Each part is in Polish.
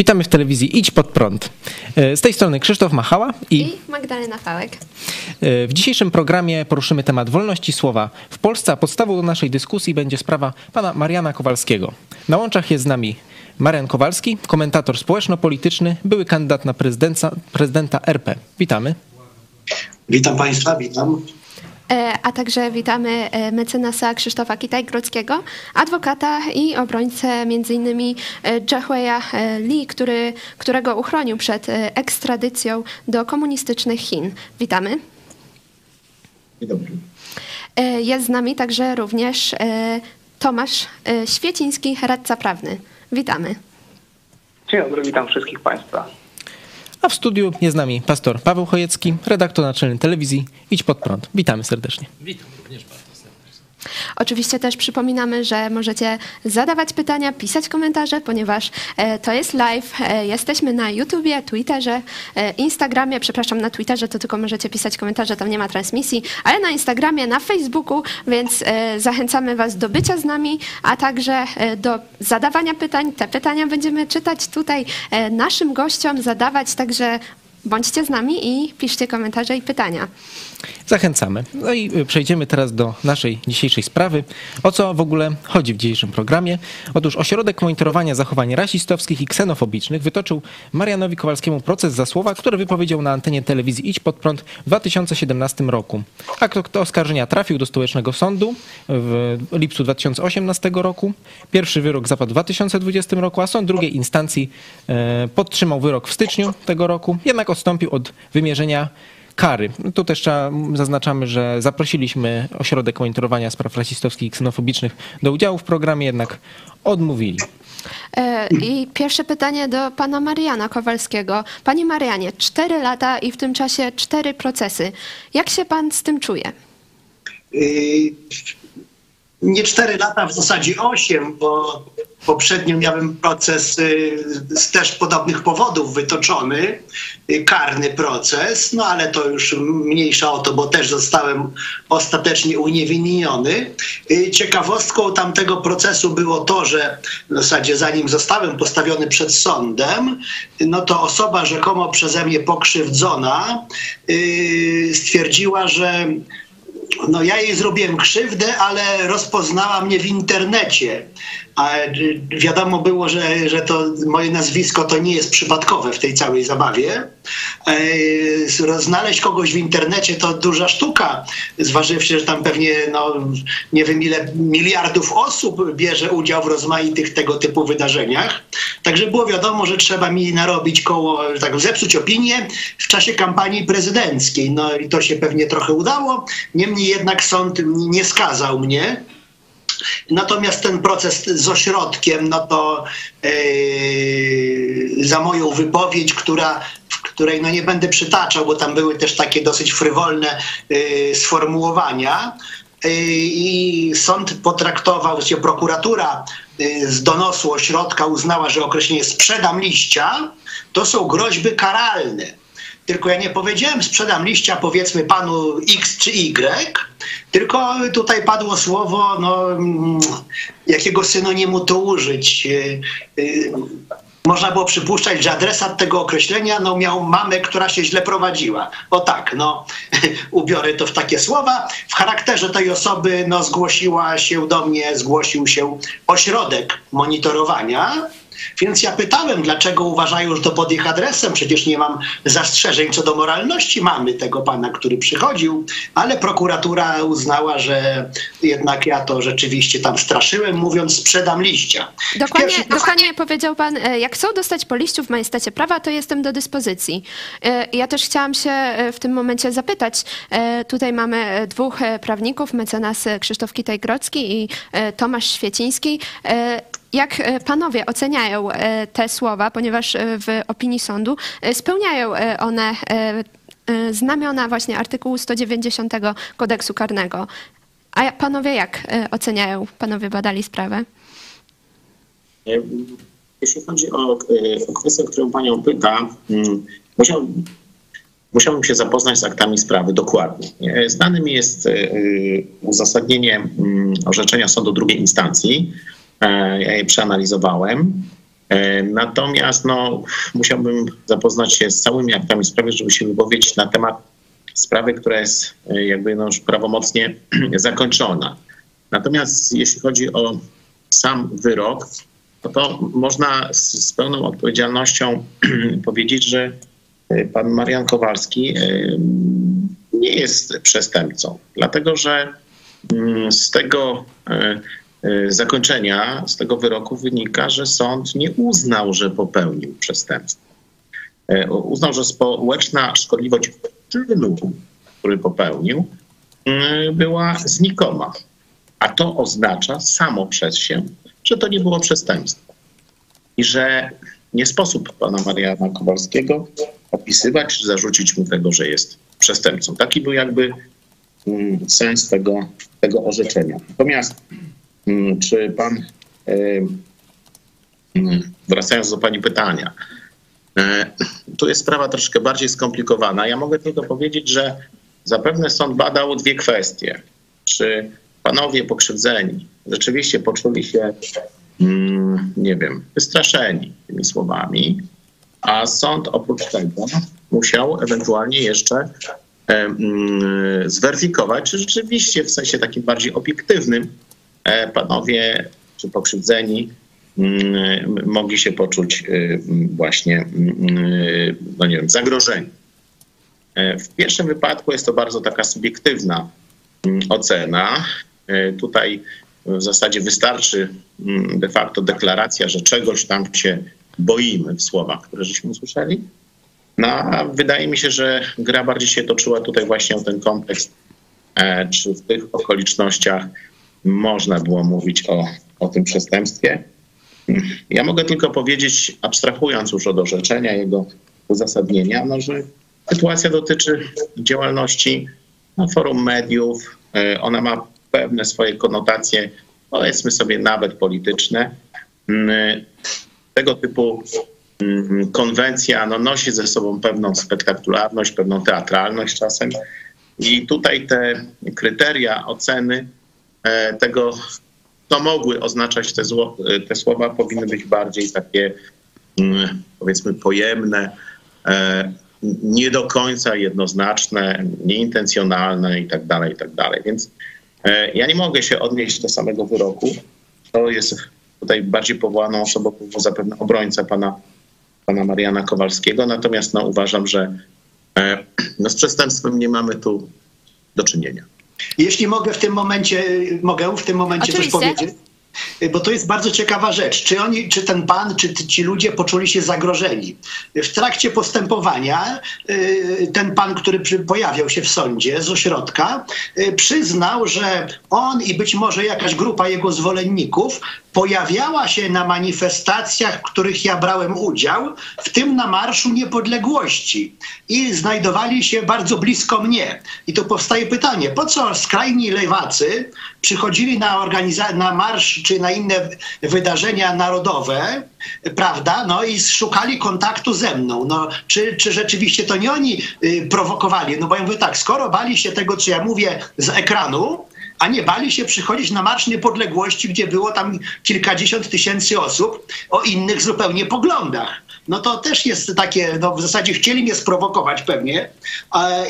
Witamy w telewizji Idź Pod Prąd. E, z tej strony Krzysztof Machała i, i Magdalena Pałek. E, w dzisiejszym programie poruszymy temat wolności słowa w Polsce, a podstawą do naszej dyskusji będzie sprawa pana Mariana Kowalskiego. Na łączach jest z nami Marian Kowalski, komentator społeczno-polityczny, były kandydat na prezydenta RP. Witamy. Witam państwa, witam. E, a także witamy e, mecenasa Krzysztofa Kitaj-Grodzkiego, adwokata i obrońcę m.in. Jahweya e, Lee, który, którego uchronił przed ekstradycją do komunistycznych Chin. Witamy. Dzień dobry. Jest z nami także również Tomasz Świeciński, radca prawny. Witamy. Dzień dobry, witam wszystkich Państwa. A w studiu jest z nami pastor Paweł Chojecki, redaktor naczelny telewizji Idź Pod Prąd. Witamy serdecznie. Witam. Oczywiście też przypominamy, że możecie zadawać pytania, pisać komentarze, ponieważ e, to jest live. E, jesteśmy na YouTubie, Twitterze, e, Instagramie. Przepraszam, na Twitterze to tylko możecie pisać komentarze, tam nie ma transmisji, ale na Instagramie, na Facebooku, więc zachęcamy Was do bycia z nami, a także do zadawania pytań. Te pytania będziemy czytać tutaj naszym gościom, zadawać, także bądźcie z nami i piszcie komentarze i pytania. Zachęcamy. No i przejdziemy teraz do naszej dzisiejszej sprawy. O co w ogóle chodzi w dzisiejszym programie? Otóż Ośrodek Monitorowania Zachowań Rasistowskich i Ksenofobicznych wytoczył Marianowi Kowalskiemu proces za słowa, które wypowiedział na antenie telewizji Idź Pod Prąd w 2017 roku. Akt oskarżenia trafił do stołecznego sądu w lipcu 2018 roku. Pierwszy wyrok zapadł w 2020 roku, a sąd drugiej instancji e, podtrzymał wyrok w styczniu tego roku, jednak odstąpił od wymierzenia kary. Tu też trzeba, zaznaczamy, że zaprosiliśmy Ośrodek Monitorowania Spraw Rasistowskich i Ksenofobicznych do udziału w programie, jednak odmówili. E, I pierwsze pytanie do pana Mariana Kowalskiego. Panie Marianie, cztery lata i w tym czasie cztery procesy. Jak się pan z tym czuje? Nie cztery lata, w zasadzie osiem, bo poprzednio miałem proces y, z też podobnych powodów wytoczony, y, karny proces, no ale to już mniejsza o to, bo też zostałem ostatecznie uniewinniony. Y, ciekawostką tamtego procesu było to, że w zasadzie zanim zostałem postawiony przed sądem, no to osoba rzekomo przeze mnie pokrzywdzona stwierdziła, że no ja jej zrobiłem krzywdę, ale rozpoznała mnie w internecie. A wiadomo było, że, że to moje nazwisko to nie jest przypadkowe w tej całej zabawie. E, znaleźć kogoś w internecie to duża sztuka, zważywszy, że tam pewnie no, nie wiem ile miliardów osób bierze udział w rozmaitych tego typu wydarzeniach. Także było wiadomo, że trzeba mi narobić koło, tak zepsuć opinię w czasie kampanii prezydenckiej. No i to się pewnie trochę udało. Niemniej jednak sąd nie skazał mnie. Natomiast ten proces z ośrodkiem, no to yy, za moją wypowiedź, która której no nie będę przytaczał, bo tam były też takie dosyć frywolne yy, sformułowania. Yy, I sąd potraktował, się prokuratura z donosu ośrodka uznała, że określenie sprzedam liścia to są groźby karalne tylko ja nie powiedziałem sprzedam liścia powiedzmy panu X czy Y, tylko tutaj padło słowo, no, mm, jakiego synonimu to użyć. Y, y, można było przypuszczać, że adresat tego określenia no, miał mamę, która się źle prowadziła. O tak, no, ubiorę to w takie słowa. W charakterze tej osoby no, zgłosiła się do mnie, zgłosił się ośrodek monitorowania, więc ja pytałem, dlaczego uważają, że to pod ich adresem. Przecież nie mam zastrzeżeń co do moralności mamy tego pana, który przychodził, ale prokuratura uznała, że jednak ja to rzeczywiście tam straszyłem, mówiąc sprzedam liścia. Dokładnie, Pierwszy... dokładnie powiedział pan, e, jak chcą dostać po liściu w majestacie prawa, to jestem do dyspozycji. E, ja też chciałam się e, w tym momencie zapytać. Tutaj mamy dwóch prawników, mecenas Krzysztof Kitaj-Grocki i Tomasz Świeciński. Jak e, panowie oceniają e, te słowa, ponieważ e, w opinii sądu spełniają one znamiona właśnie artykułu 190 kodeksu karnego. A panowie jak oceniają? Panowie badali sprawę? Jeśli chodzi o, kwestię, o którą panią pyta, mm, musiał, musiałbym się zapoznać z aktami sprawy dokładnie. Znanym jest uzasadnienie mm, orzeczenia sądu drugiej instancji, ja je przeanalizowałem. E, Natomiast no, musiałbym zapoznać się z całymi aktami sprawy, żeby się wypowiedzieć na temat sprawy, która jest e, jakby no już prawomocnie zakończona. Natomiast jeśli chodzi o sam wyrok, no to można z, z pełną odpowiedzialnością powiedzieć, że e, pan Marian Kowalski e, nie jest przestępcą, dlatego że mm, z tego e, e, zakończenia, z tego wyroku wynika, że sąd nie uznał, że popełnił przestępstwo. E, Uznał, że społeczna szkodliwość czynu, który popełnił, mm, była znikoma. A to oznacza samo przez się, że to nie było przestępstwo. I że nie sposób pana Mariana Kowalskiego opisywać czy zarzucić mu tego, że jest przestępcą. Taki był jakby mm, sens tego, tego orzeczenia. Natomiast czy pan, e, mm, wracając do pani pytania, e, tu jest sprawa troszkę bardziej skomplikowana. Ja mogę tylko powiedzieć, że zapewne sąd badał dwie kwestie. Czy panowie pokrzywdzeni rzeczywiście poczuli się, mm, nie wiem, wystraszeni tymi słowami, a sąd oprócz tego musiał ewentualnie jeszcze e, mm, zweryfikować, czy rzeczywiście w sensie takim bardziej obiektywnym panowie czy pokrzywdzeni mm, mogli się poczuć y, właśnie, mm, no nie wiem, zagrożeni. E, W pierwszym wypadku jest to bardzo taka subiektywna ocena. E, Tutaj w zasadzie wystarczy de facto deklaracja, że czegoś tam się boimy w słowach, które żeśmy usłyszeli. No, a wydaje mi się, że gra bardziej się toczyła tutaj właśnie o ten kontekst, e, czy w tych okolicznościach można było mówić o, o tym przestępstwie. Ja mogę tylko powiedzieć, abstrahując już od orzeczenia, jego uzasadnienia, no, że sytuacja dotyczy działalności no, forum mediów. E, Ona ma pewne swoje konotacje, powiedzmy sobie nawet polityczne. Mm, Tego typu mm, konwencja no, nosi ze sobą pewną spektakularność, pewną teatralność czasem. I tutaj te kryteria oceny e, tego, co mogły oznaczać te, zło, te słowa, powinny być bardziej takie, mm, powiedzmy, pojemne, e, nie do końca jednoznaczne, nieintencjonalne i tak dalej, i tak dalej. Więc e, ja nie mogę się odnieść do samego wyroku. To jest tutaj bardziej powołaną osobą był zapewne obrońca pana, pana Mariana Kowalskiego, natomiast no, uważam, że e, no, z przestępstwem nie mamy tu do czynienia. Jeśli mogę w tym momencie, mogę w tym momencie Oczywiście. coś powiedzieć? Bo to jest bardzo ciekawa rzecz. Czy, oni, czy ten pan, czy ci ludzie poczuli się zagrożeni? W trakcie postępowania y, ten pan, który pojawiał się w sądzie z ośrodka, y, przyznał, że on i być może jakaś grupa jego zwolenników pojawiała się na manifestacjach, w których ja brałem udział, w tym na Marszu Niepodległości. I znajdowali się bardzo blisko mnie. I tu powstaje pytanie, po co skrajni lewacy przychodzili na, organiza- na marsz czy na inne wydarzenia narodowe, prawda, no i szukali kontaktu ze mną. No, czy, czy rzeczywiście to nie oni y, prowokowali? No bo ja mówię tak, skoro bali się tego, co ja mówię z ekranu, a nie bali się przychodzić na Marsz Niepodległości, gdzie było tam kilkadziesiąt tysięcy osób o innych zupełnie poglądach. No to też jest takie, no w zasadzie chcieli mnie sprowokować pewnie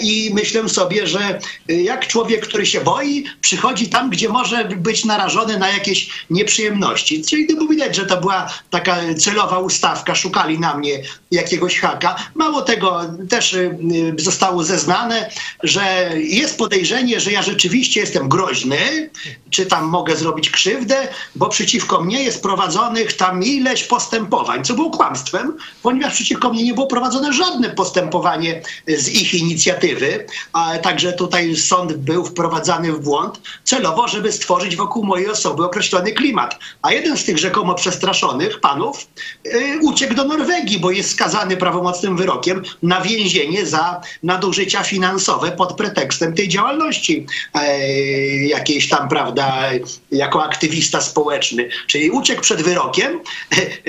i myślę sobie, że y, jak człowiek, który się boi, przychodzi tam, gdzie może być narażony na jakieś nieprzyjemności. Czyli to widać, że to była taka celowa ustawka, szukali na mnie jakiegoś haka. Mało tego, też y, y, zostało zeznane, że jest podejrzenie, że ja rzeczywiście jestem groźny, czy tam mogę zrobić krzywdę, bo przeciwko mnie jest prowadzonych tam ileś postępowań, co było kłamstwem, ponieważ przeciwko mnie nie było prowadzone żadne postępowanie z ich inicjatywy, a także tutaj sąd był wprowadzany w błąd celowo, żeby stworzyć wokół mojej osoby określony klimat. A jeden z tych rzekomo przestraszonych panów y, uciekł do Norwegii, bo jest skazany prawomocnym wyrokiem na więzienie za nadużycia finansowe pod pretekstem tej działalności e, jakiejś tam, prawda, jako aktywista społeczny. Czyli uciekł przed wyrokiem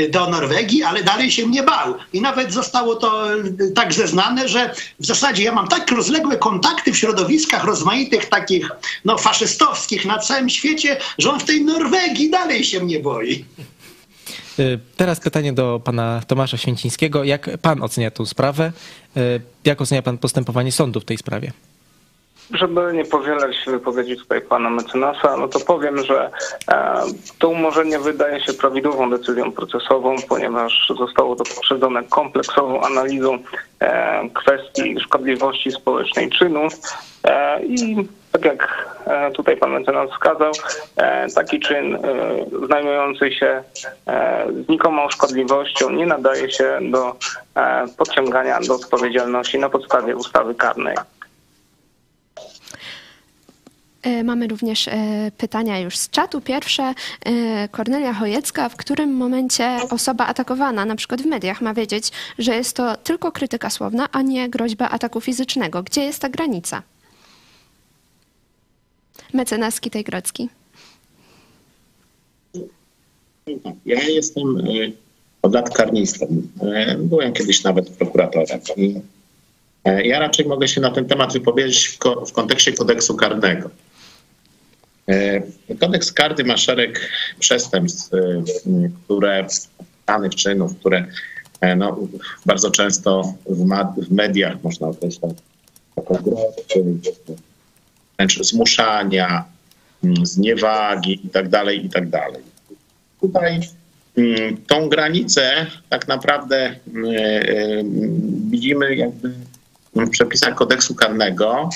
do Norwegii, ale dalej się mnie bał. I nawet zostało to e, tak zeznane, że w zasadzie ja mam tak rozległe kontakty w środowiskach rozmaitych takich no, faszystowskich na całym świecie, że on w tej Norwegii dalej się mnie boi. Y, Teraz pytanie do pana Tomasza Święcińskiego. Jak pan ocenia tę sprawę? Y, Jak ocenia pan postępowanie sądu w tej sprawie? Żeby nie powielać wypowiedzi tutaj pana mecenasa, no to powiem, że e, to umorzenie wydaje się prawidłową decyzją procesową, ponieważ zostało to poprzedzone kompleksową analizą e, kwestii szkodliwości społecznej czynu e, i tak jak tutaj pan mecenas wskazał, taki czyn znajdujący się znikomą szkodliwością nie nadaje się do podciągania do odpowiedzialności na podstawie ustawy karnej. E, Mamy również e, pytania już z czatu. Pierwsze, e, Kornelia Chojecka, w którym momencie osoba atakowana, na przykład w mediach, ma wiedzieć, że jest to tylko krytyka słowna, a nie groźba ataku fizycznego. Gdzie jest ta granica? Mecenas Kitej-Grodzki. Ja jestem od lat Byłem kiedyś nawet prokuratorem. Ja raczej mogę się na ten temat wypowiedzieć w kontekście kodeksu karnego. Y, Kodeks karny ma szereg przestępstw, y, które, danych czynów, które e, no, bardzo często w, w mediach można określać jako wręcz zmuszania, mm, zniewagi itd., itd. Tutaj mm, tą granicę tak naprawdę e, widzimy jakby w przepisach kodeksu karnego.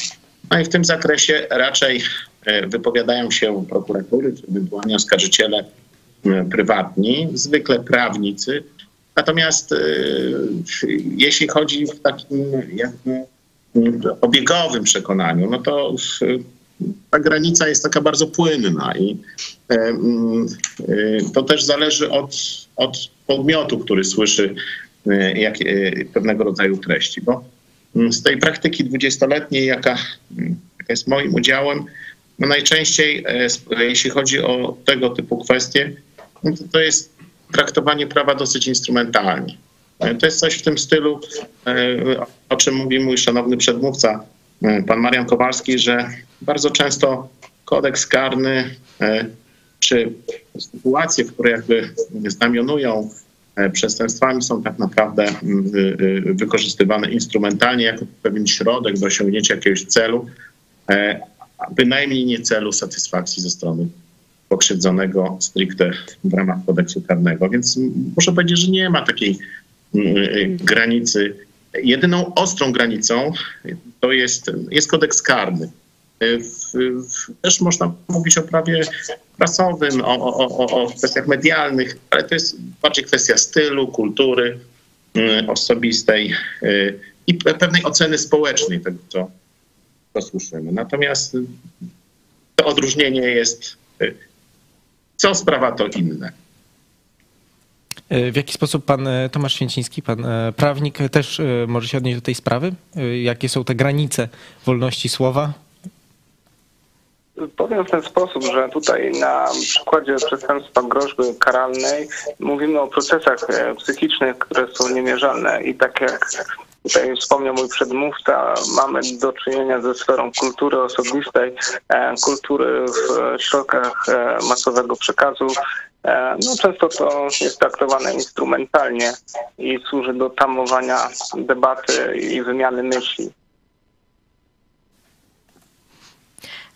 No i w tym zakresie raczej e, wypowiadają się prokuratury, czy ewentualnie oskarżyciele m, prywatni, zwykle prawnicy. Natomiast e, jeśli chodzi w takim jakby obiegowym przekonaniu, no to e, ta granica jest taka bardzo płynna i e, mm, e, to też zależy od, od podmiotu, który słyszy e, jak, e, pewnego rodzaju treści, bo mm, z tej praktyki dwudziestoletniej, jaka, mm, jaka jest moim udziałem, no najczęściej, e, jeśli chodzi o tego typu kwestie, no to, to jest traktowanie prawa dosyć instrumentalnie. E, To jest coś w tym stylu, e, o czym mówi mój szanowny przedmówca, pan Marian Kowalski, że bardzo często kodeks karny czy sytuacje, które jakby znamionują przestępstwami są tak naprawdę mm, y, y, wykorzystywane instrumentalnie jako pewien środek do osiągnięcia jakiegoś celu, a bynajmniej nie celu satysfakcji ze strony pokrzywdzonego stricte w ramach kodeksu karnego. Więc muszę powiedzieć, że nie ma takiej y, granicy. Jedyną ostrą granicą to jest, jest kodeks karny. Y, W, w, też można mówić o prawie prasowym, o, o, o, o kwestiach medialnych, ale to jest bardziej kwestia stylu, kultury y, osobistej i pe- pewnej oceny społecznej tego, co, co słyszymy. Natomiast y, to odróżnienie jest y, co sprawa, to inne. Y, W jaki sposób pan e, Tomasz Święciński, pan e, prawnik, e, też e, może się odnieść do tej sprawy? Jakie są te granice wolności słowa? Powiem w ten sposób, że tutaj na przykładzie przestępstwa groźby karalnej mówimy o procesach e, psychicznych, które są niemierzalne i tak jak tutaj wspomniał mój przedmówca, mamy do czynienia ze sferą kultury osobistej, e, kultury w środkach e, masowego przekazu. E, No, często to jest traktowane instrumentalnie i służy do tamowania debaty i wymiany myśli.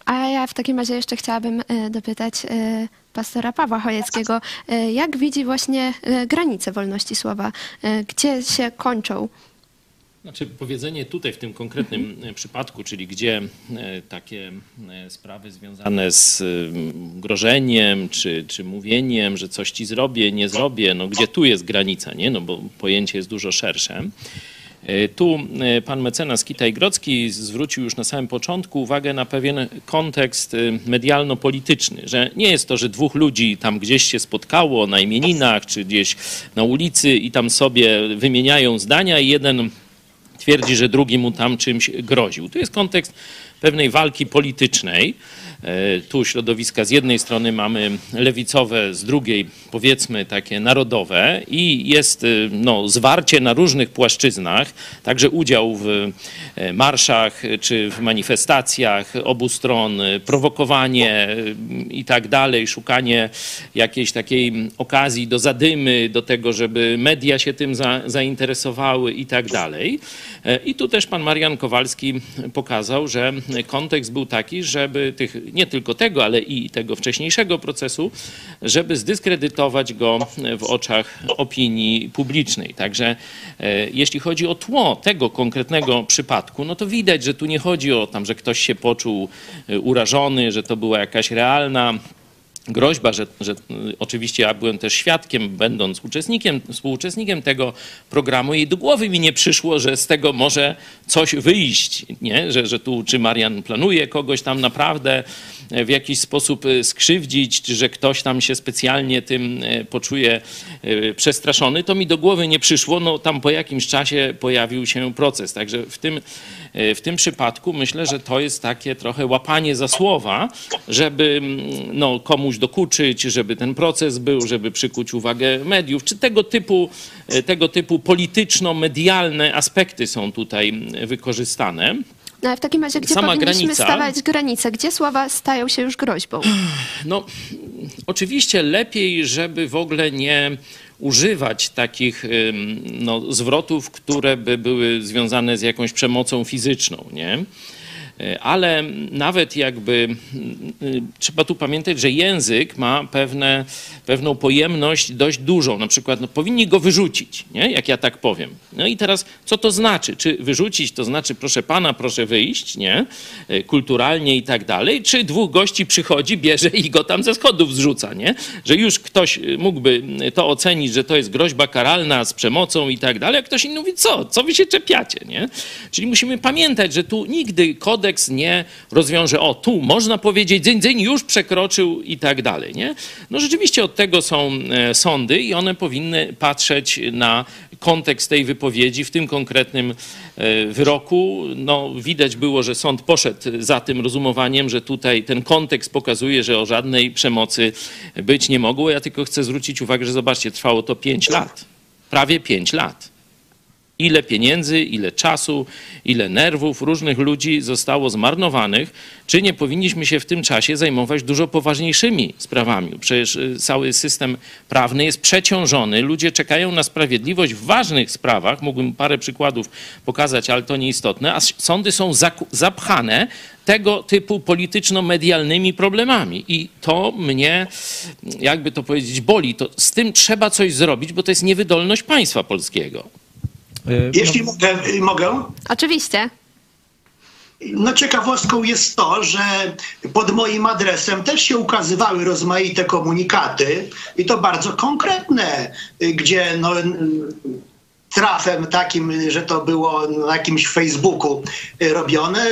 A ja w takim razie jeszcze chciałabym dopytać pastora Pawła Chojeckiego, jak widzi właśnie granice wolności słowa? Gdzie się kończą? Znaczy powiedzenie tutaj w tym konkretnym e, przypadku, czyli gdzie e, takie e, sprawy związane z grożeniem czy, czy mówieniem, że coś ci zrobię, nie zrobię, no gdzie tu jest granica, nie? No bo pojęcie jest dużo szersze. Tu pan mecenas Kitaj-Grodzki zwrócił już na samym początku uwagę na pewien kontekst medialno-polityczny, że nie jest to, że dwóch ludzi tam gdzieś się spotkało na imieninach czy gdzieś na ulicy i tam sobie wymieniają zdania i jeden twierdzi, że drugi mu tam czymś groził. Tu jest kontekst pewnej walki politycznej tu środowiska z jednej strony mamy lewicowe, z drugiej powiedzmy takie narodowe i jest e, no, zwarcie na różnych płaszczyznach, także udział w e, marszach czy w manifestacjach obu stron, e, prowokowanie e, i tak dalej, szukanie jakiejś takiej okazji do zadymy, do tego, żeby media się tym za, zainteresowały i tak dalej. E, I tu też pan Marian Kowalski pokazał, że kontekst był taki, żeby tych, nie tylko tego, ale i tego wcześniejszego procesu, żeby zdyskredytować go w oczach opinii publicznej. Także e, jeśli chodzi o tło tego konkretnego przypadku, no to widać, że tu nie chodzi o tam, że ktoś się poczuł e, urażony, że to była jakaś realna groźba, że, że y, oczywiście ja byłem też świadkiem, będąc uczestnikiem, współuczestnikiem tego programu i do głowy mi nie przyszło, że z tego może coś wyjść, nie? Że, że tu czy Marian planuje kogoś tam naprawdę e, w jakiś sposób e, skrzywdzić, czy że ktoś tam się specjalnie tym e, poczuje przestraszony, to mi do głowy nie przyszło, no tam po jakimś czasie pojawił się proces, także w tym, w tym przypadku myślę, że to jest takie trochę łapanie za słowa, żeby mm, no, komuś dokuczyć, żeby ten proces był, żeby przykuć uwagę mediów, czy tego typu, e, tego typu polityczno-medialne aspekty są tutaj mm, wykorzystane. No ale w takim razie, gdzie Sama powinniśmy granica. stawiać granice? Gdzie słowa stają się już groźbą? No, oczywiście lepiej, żeby w ogóle nie używać takich no, zwrotów, które by były związane z jakąś przemocą fizyczną, nie? Y, Ale nawet jakby y, y, trzeba tu pamiętać, że język ma pewne, pewną pojemność dość dużą. Na przykład no, powinni go wyrzucić, nie? jak ja tak powiem. No i teraz co to znaczy? Czy wyrzucić to znaczy proszę pana, proszę wyjść, nie? Y, Kulturalnie i tak dalej, czy dwóch gości przychodzi, bierze i go tam ze schodów zrzuca, nie? Że już ktoś y, mógłby to ocenić, że to jest groźba karalna z przemocą i tak dalej, a ktoś inny mówi, co? Co wy się czepiacie, nie? Czyli musimy pamiętać, że tu nigdy kodeks nie rozwiąże, o tu można powiedzieć, dzień, dzień już przekroczył i tak dalej, nie? No rzeczywiście od tego są e, sądy i one powinny patrzeć na kontekst tej wypowiedzi w tym konkretnym e, wyroku. No, widać było, że sąd poszedł za tym rozumowaniem, że tutaj ten kontekst pokazuje, że o żadnej przemocy być nie mogło. Ja tylko chcę zwrócić uwagę, że zobaczcie, trwało to 5 lat. Prawie 5 lat. Ile pieniędzy, ile czasu, ile nerwów różnych ludzi zostało zmarnowanych, czy nie powinniśmy się w tym czasie zajmować dużo poważniejszymi sprawami? Przecież y, cały system prawny jest przeciążony, ludzie czekają na sprawiedliwość w ważnych sprawach. Mógłbym parę przykładów pokazać, ale to nieistotne, a sądy są zapchane tego typu polityczno-medialnymi problemami. I to mnie, jakby to powiedzieć, boli. To z tym trzeba coś zrobić, bo to jest niewydolność państwa polskiego. Y, Jeśli mogę, y, mogę, Oczywiście. no ciekawostką jest to, że pod moim adresem też się ukazywały rozmaite komunikaty i to bardzo konkretne, y, gdzie no, trafem takim, że to było na jakimś Facebooku robione,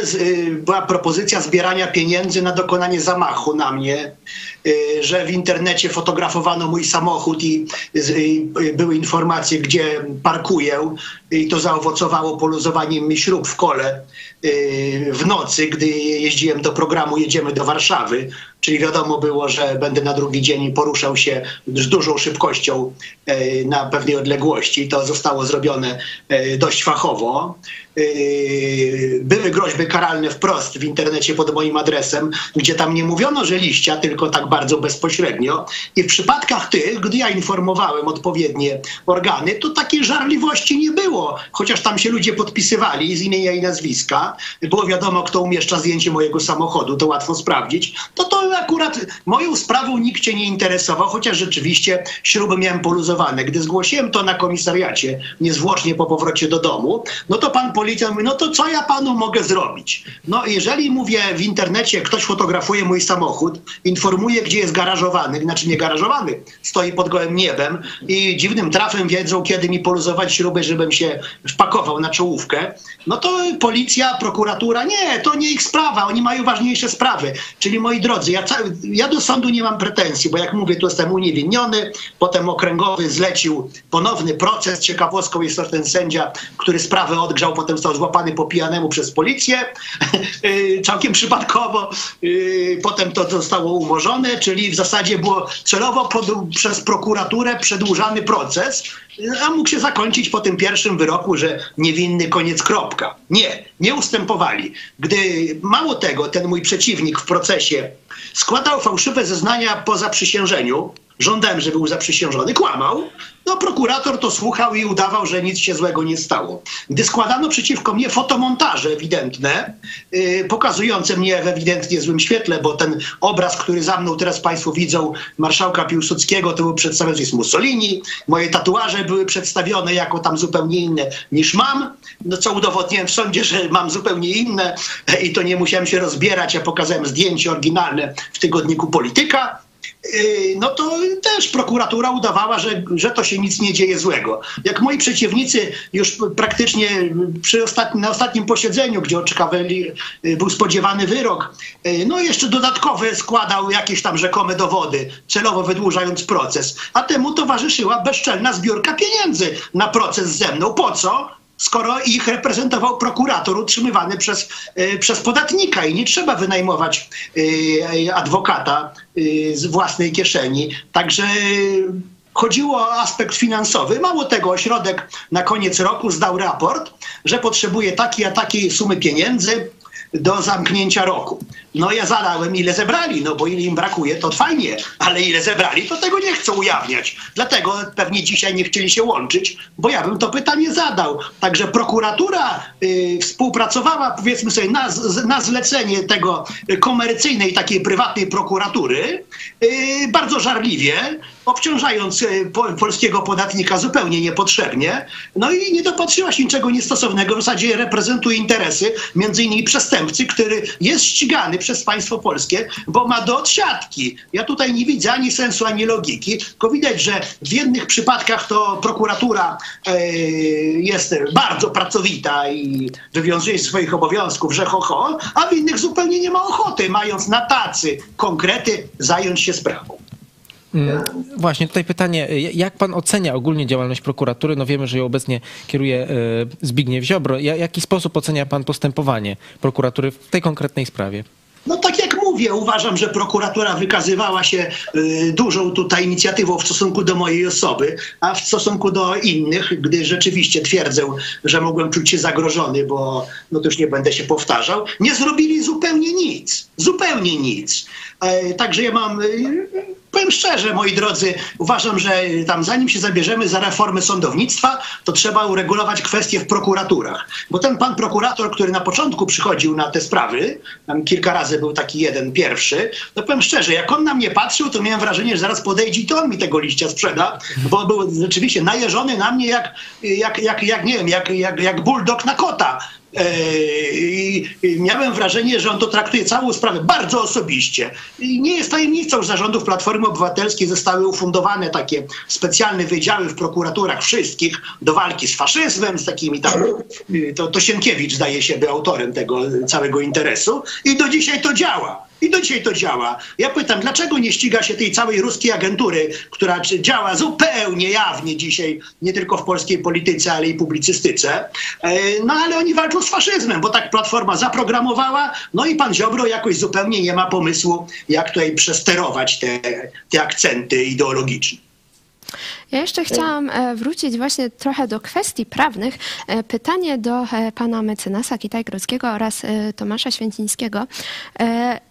była propozycja zbierania pieniędzy na dokonanie zamachu na mnie, że w internecie fotografowano mój samochód i y, były informacje, gdzie parkuję i to zaowocowało poluzowaniem mi śrub w kole y, w nocy, gdy jeździłem do programu Jedziemy do Warszawy, czyli wiadomo było, że będę na drugi dzień poruszał się z dużą szybkością y, na pewnej odległości. To zostało zrobione y, dość fachowo. Y, Były groźby karalne wprost w internecie pod moim adresem, gdzie tam nie mówiono, że liścia, tylko tak bardzo bezpośrednio. I w przypadkach tych, gdy ja informowałem odpowiednie organy, to takiej żarliwości nie było, chociaż tam się ludzie podpisywali z imienia i nazwiska. Było wiadomo, kto umieszcza zdjęcie mojego samochodu, to łatwo sprawdzić. To to akurat moją sprawą nikt się nie interesował, chociaż rzeczywiście śruby miałem poluzowane. Gdy zgłosiłem to na komisariacie niezwłocznie po powrocie do domu, no to pan policjant mówi, no to co ja panu mogę zrobić? No jeżeli mówię w internecie, ktoś fotografuje mój samochód, informuje, gdzie jest garażowany, znaczy nie garażowany, stoi pod gołym niebem i dziwnym trafem wiedzą, kiedy mi poluzować śruby, żebym się wpakował na czołówkę, no to policja, prokuratura, nie, to nie ich sprawa, oni mają ważniejsze sprawy. Czyli moi drodzy, ja, ja do sądu nie mam pretensji, bo jak mówię, tu jestem uniewinniony, potem okręgowy zlecił ponowny proces. Ciekawostką jest to, ten sędzia, który sprawę odgrzał, potem został złapany po pijanemu przez policję, y, całkiem przypadkowo. Y, Potem to zostało umorzone, czyli w zasadzie było celowo przez prokuraturę przedłużany proces, a mógł się zakończyć po tym pierwszym wyroku, że niewinny, koniec, kropka. Nie, nie ustępowali. Gdy mało tego, ten mój przeciwnik w procesie składał fałszywe zeznania po zaprzysiężeniu, żądałem, żeby był zaprzysiężony, kłamał, no prokurator to słuchał i udawał, że nic się złego nie stało. Gdy składano przeciwko mnie fotomontaże ewidentne, yy, pokazujące mnie w ewidentnie złym świetle, bo ten obraz, który za mną teraz Państwo widzą, marszałka Piłsudskiego, to był przedstawiony jest Mussolini, moje tatuaże były przedstawione jako tam zupełnie inne niż mam, no co udowodniłem w sądzie, że mam zupełnie inne i to nie musiałem się rozbierać, ja pokazałem zdjęcie oryginalne w tygodniku Polityka, no to też prokuratura udawała, że, że to się nic nie dzieje złego. Jak moi przeciwnicy już praktycznie przy ostatnim, na ostatnim posiedzeniu, gdzie oczekawali, yy, był spodziewany wyrok, yy, no jeszcze dodatkowy składał jakieś tam rzekome dowody, celowo wydłużając proces. A temu towarzyszyła bezczelna zbiórka pieniędzy na proces ze mną. Po co? Skoro ich reprezentował prokurator utrzymywany przez, y, przez podatnika i nie trzeba wynajmować y, adwokata y, z własnej kieszeni. Także chodziło o aspekt finansowy. Mało tego, ośrodek na koniec roku zdał raport, że potrzebuje takiej a takiej sumy pieniędzy do zamknięcia roku. No ja zadałem, ile zebrali, no bo ile im brakuje, to fajnie, ale ile zebrali, to tego nie chcą ujawniać. Dlatego pewnie dzisiaj nie chcieli się łączyć, bo ja bym to pytanie zadał. Także prokuratura y, współpracowała, powiedzmy sobie, na, na zlecenie tego komercyjnej, takiej prywatnej prokuratury, y, bardzo żarliwie, obciążając y, po, polskiego podatnika zupełnie niepotrzebnie, no i nie dopatrzyła się niczego niestosownego, w zasadzie reprezentuje interesy między innymi przestępcy, który jest ścigany przez państwo polskie, bo ma do odsiadki. Ja tutaj nie widzę ani sensu, ani logiki, tylko widać, że w jednych przypadkach to prokuratura e, jest bardzo pracowita i wywiązuje swoich obowiązków, że ho, ho, a w innych zupełnie nie ma ochoty, mając na tacy konkrety, zająć się sprawą. Mm, Właśnie, tutaj pytanie, jak pan ocenia ogólnie działalność prokuratury? No wiemy, że ją obecnie kieruje e, Zbigniew Ziobro. Ja- Jaki sposób ocenia pan postępowanie prokuratury w tej konkretnej sprawie? No tak jak mówię, uważam, że prokuratura wykazywała się y, dużą tutaj inicjatywą w stosunku do mojej osoby, a w stosunku do innych, gdy rzeczywiście twierdzę, że mogłem czuć się zagrożony, bo no to już nie będę się powtarzał, nie zrobili zupełnie nic. Zupełnie nic. E, także ja mam... Y, Powiem szczerze, moi drodzy, uważam, że tam zanim się zabierzemy za reformę sądownictwa, to trzeba uregulować kwestie w prokuraturach. Bo ten pan prokurator, który na początku przychodził na te sprawy, tam kilka razy był taki jeden pierwszy, to powiem szczerze, jak on na mnie patrzył, to miałem wrażenie, że zaraz podejdzie i to on mi tego liścia sprzeda, bo był rzeczywiście najeżony na mnie jak, jak, jak, jak nie wiem, jak, jak, jak bulldog na kota. I i miałem wrażenie, że on to traktuje całą sprawę bardzo osobiście. I nie jest tajemnicą, że zarządów Platformy Obywatelskiej zostały ufundowane takie specjalne wydziały w prokuraturach wszystkich do walki z faszyzmem, z takimi tam. y, To, to Sienkiewicz, zdaje się, był autorem tego całego interesu. I do dzisiaj to działa. I do dzisiaj to działa. Ja pytam, dlaczego nie ściga się tej całej ruskiej agentury, która działa zupełnie jawnie dzisiaj, nie tylko w polskiej polityce, ale i publicystyce. E, No ale oni walczą z faszyzmem, bo tak Platforma zaprogramowała, no i pan Ziobro jakoś zupełnie nie ma pomysłu, jak tutaj przesterować te, te akcenty ideologiczne. Ja jeszcze chciałam e, wrócić właśnie trochę do kwestii prawnych. E, Pytanie do pana mecenasa Kitaj-Grodzkiego oraz Tomasza Święcińskiego.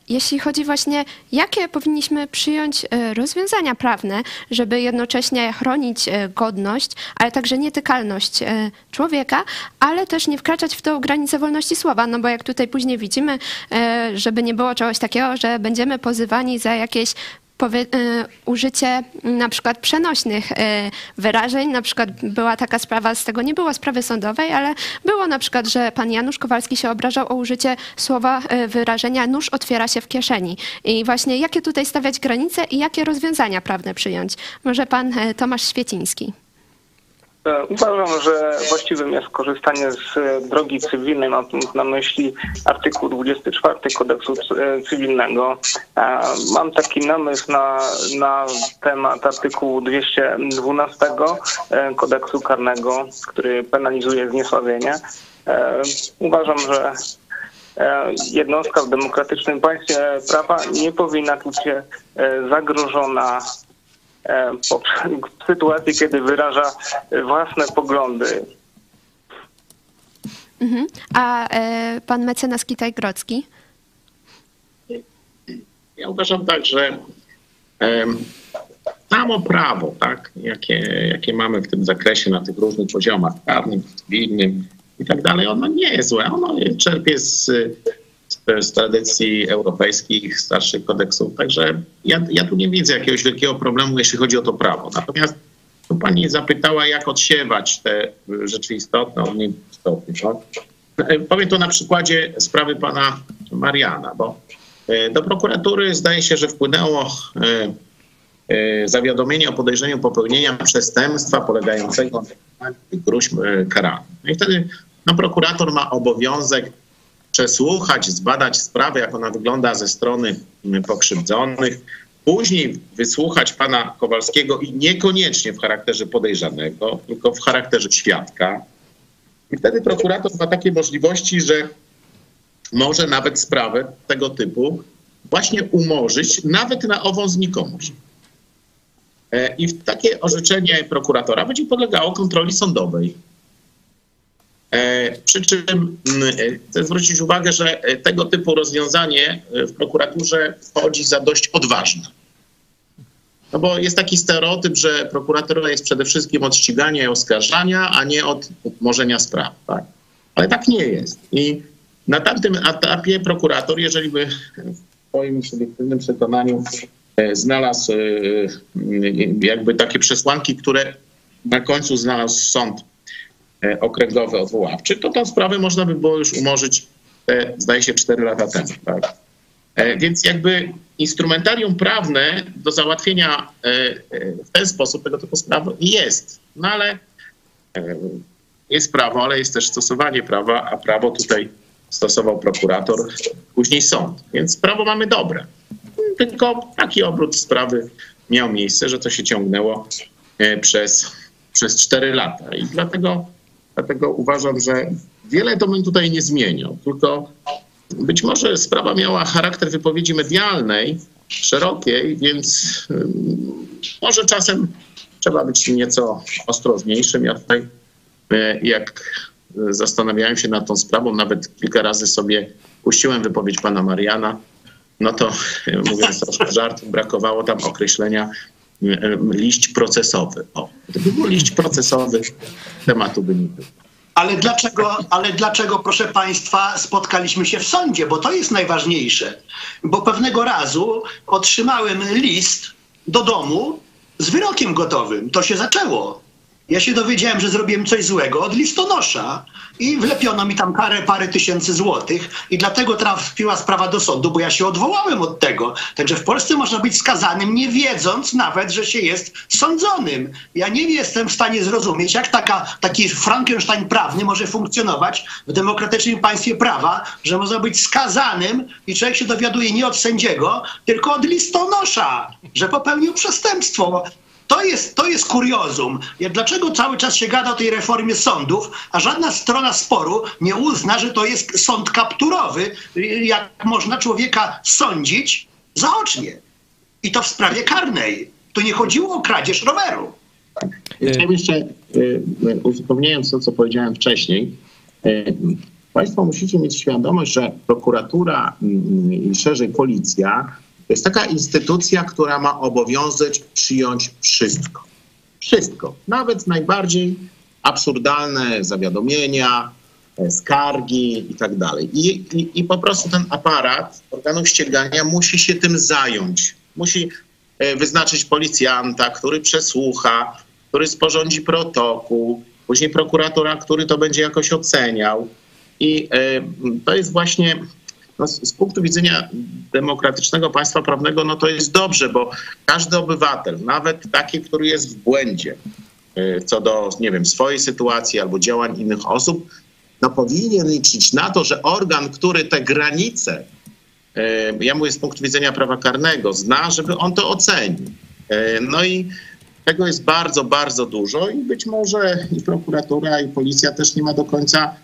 Jeśli chodzi właśnie, jakie powinniśmy przyjąć e, rozwiązania prawne, żeby jednocześnie chronić e, godność, ale także nietykalność e, człowieka, ale też nie wkraczać w tą granicę wolności słowa, no bo jak tutaj później widzimy, żeby nie było czegoś takiego, że będziemy pozywani za jakieś użycie na przykład przenośnych y, wyrażeń. Na przykład była taka sprawa, z tego nie było sprawy sądowej, ale było na przykład, że pan Janusz Kowalski się obrażał o użycie słowa y, wyrażenia nóż otwiera się w kieszeni. I właśnie jakie tutaj stawiać granice i jakie rozwiązania prawne przyjąć? Może pan y, Tomasz Świeciński. E, Uważam, że właściwym jest korzystanie z e, drogi cywilnej, mam na myśli artykuł 24 kodeksu e, cywilnego. Mam taki namysł na, na temat artykułu 212 e, kodeksu karnego, który penalizuje zniesławienie. Uważam, że jednostka w demokratycznym państwie prawa nie powinna czuć się zagrożona w sytuacji, kiedy wyraża własne poglądy. Mhm. A e, pan mecenas Kitaj-Grocki? Ja uważam tak, że samo prawo, tak, jakie, jakie mamy w tym zakresie na tych różnych poziomach prawnym, cywilnym i tak dalej, ono nie jest złe. Ono czerpie z, z, tradycji europejskich, starszych kodeksów. Także ja, ja tu nie widzę jakiegoś wielkiego problemu, jeśli chodzi o to prawo. Natomiast tu pani zapytała, jak odsiewać te rzeczy istotne od nieistotnych. No, e, powiem to na przykładzie sprawy pana Mariana, bo E, Do prokuratury zdaje się, że wpłynęło e, e, zawiadomienie o podejrzeniu popełnienia przestępstwa polegającego na gruźb karalnych. No i wtedy no, prokurator ma obowiązek przesłuchać, zbadać sprawę, jak ona wygląda ze strony m, pokrzywdzonych, później wysłuchać pana Kowalskiego i niekoniecznie w charakterze podejrzanego, tylko w charakterze świadka. I wtedy prokurator ma takie możliwości, że może nawet sprawę tego typu właśnie umorzyć, nawet na ową znikomość. E, I takie orzeczenie prokuratora będzie podlegało kontroli sądowej. E, Przy czym mm, e, chcę zwrócić uwagę, że e, tego typu rozwiązanie w prokuraturze wchodzi za dość odważne. No bo jest taki stereotyp, że prokuratura jest przede wszystkim od ścigania i oskarżania, a nie od umorzenia spraw. Tak? Ale tak nie jest. I na tamtym etapie prokurator, jeżeli by w swoim subiektywnym przekonaniu znalazł jakby takie przesłanki, które na końcu znalazł sąd okręgowy odwoławczy, to tą sprawę można by było już umorzyć, e, zdaje się, 4 lata temu. Tak? E, Więc jakby instrumentarium prawne do załatwienia e, e, w ten sposób tego typu spraw jest. No ale e, jest prawo, ale jest też stosowanie prawa, a prawo tutaj stosował prokurator, później sąd. Więc prawo mamy dobre. Tylko taki obrót sprawy miał miejsce, że to się ciągnęło e, przez, przez 4 lata. I dlatego, dlatego uważam, że wiele to bym tutaj nie zmienił. Tylko być może sprawa miała charakter wypowiedzi medialnej, szerokiej, więc ym, może czasem trzeba być nieco ostrożniejszym. Ja tutaj, e, jak zastanawiałem się nad tą sprawą, nawet kilka razy sobie puściłem wypowiedź pana Mariana, no to mówiąc troszkę żartem, brakowało tam określenia liść procesowy. O, gdyby był liść procesowy, tematu by nie było. Ale dlaczego, ale dlaczego, proszę Państwa, spotkaliśmy się w sądzie? Bo to jest najważniejsze. Bo pewnego razu otrzymałem list do domu z wyrokiem gotowym. To się zaczęło. Ja się dowiedziałem, że zrobiłem coś złego od listonosza i wlepiono mi tam parę, tysięcy złotych i dlatego trafiła sprawa do sądu, bo ja się odwołałem od tego. Także w Polsce można być skazanym nie wiedząc nawet, że się jest sądzonym. Ja nie jestem w stanie zrozumieć, jak taka, taki Frankenstein prawny może funkcjonować w demokratycznym państwie prawa, że można być skazanym i człowiek się dowiaduje nie od sędziego, tylko od listonosza, że popełnił przestępstwo. To jest, to jest kuriozum. Ja- Dlaczego cały czas się gada o tej reformie sądów, a żadna strona sporu nie uzna, że to jest sąd kapturowy, jak można człowieka sądzić zaocznie. I to w sprawie karnej. Tu nie chodziło o kradzież roweru. Chciałem jeszcze, e, e, uzupełniając to, co powiedziałem wcześniej, e, Państwo musicie mieć świadomość, że prokuratura mm, i szerzej policja to jest taka instytucja, która ma obowiązek przyjąć wszystko. Wszystko. Nawet najbardziej absurdalne zawiadomienia, e, skargi i tak dalej. I, i, po prostu ten aparat organów ścigania musi się tym zająć. Musi e, wyznaczyć policjanta, który przesłucha, który sporządzi protokół, później prokuratora, który to będzie jakoś oceniał. I e, to jest właśnie no, z, punktu widzenia demokratycznego państwa prawnego, no to jest dobrze, bo każdy obywatel, nawet taki, który jest w błędzie e, co do, nie wiem, swojej sytuacji albo działań innych osób, no powinien liczyć na to, że organ, który te granice, e, ja mówię z punktu widzenia prawa karnego, zna, żeby on to ocenił. E, No i tego jest bardzo, bardzo dużo i być może i prokuratura, i policja też nie ma do końca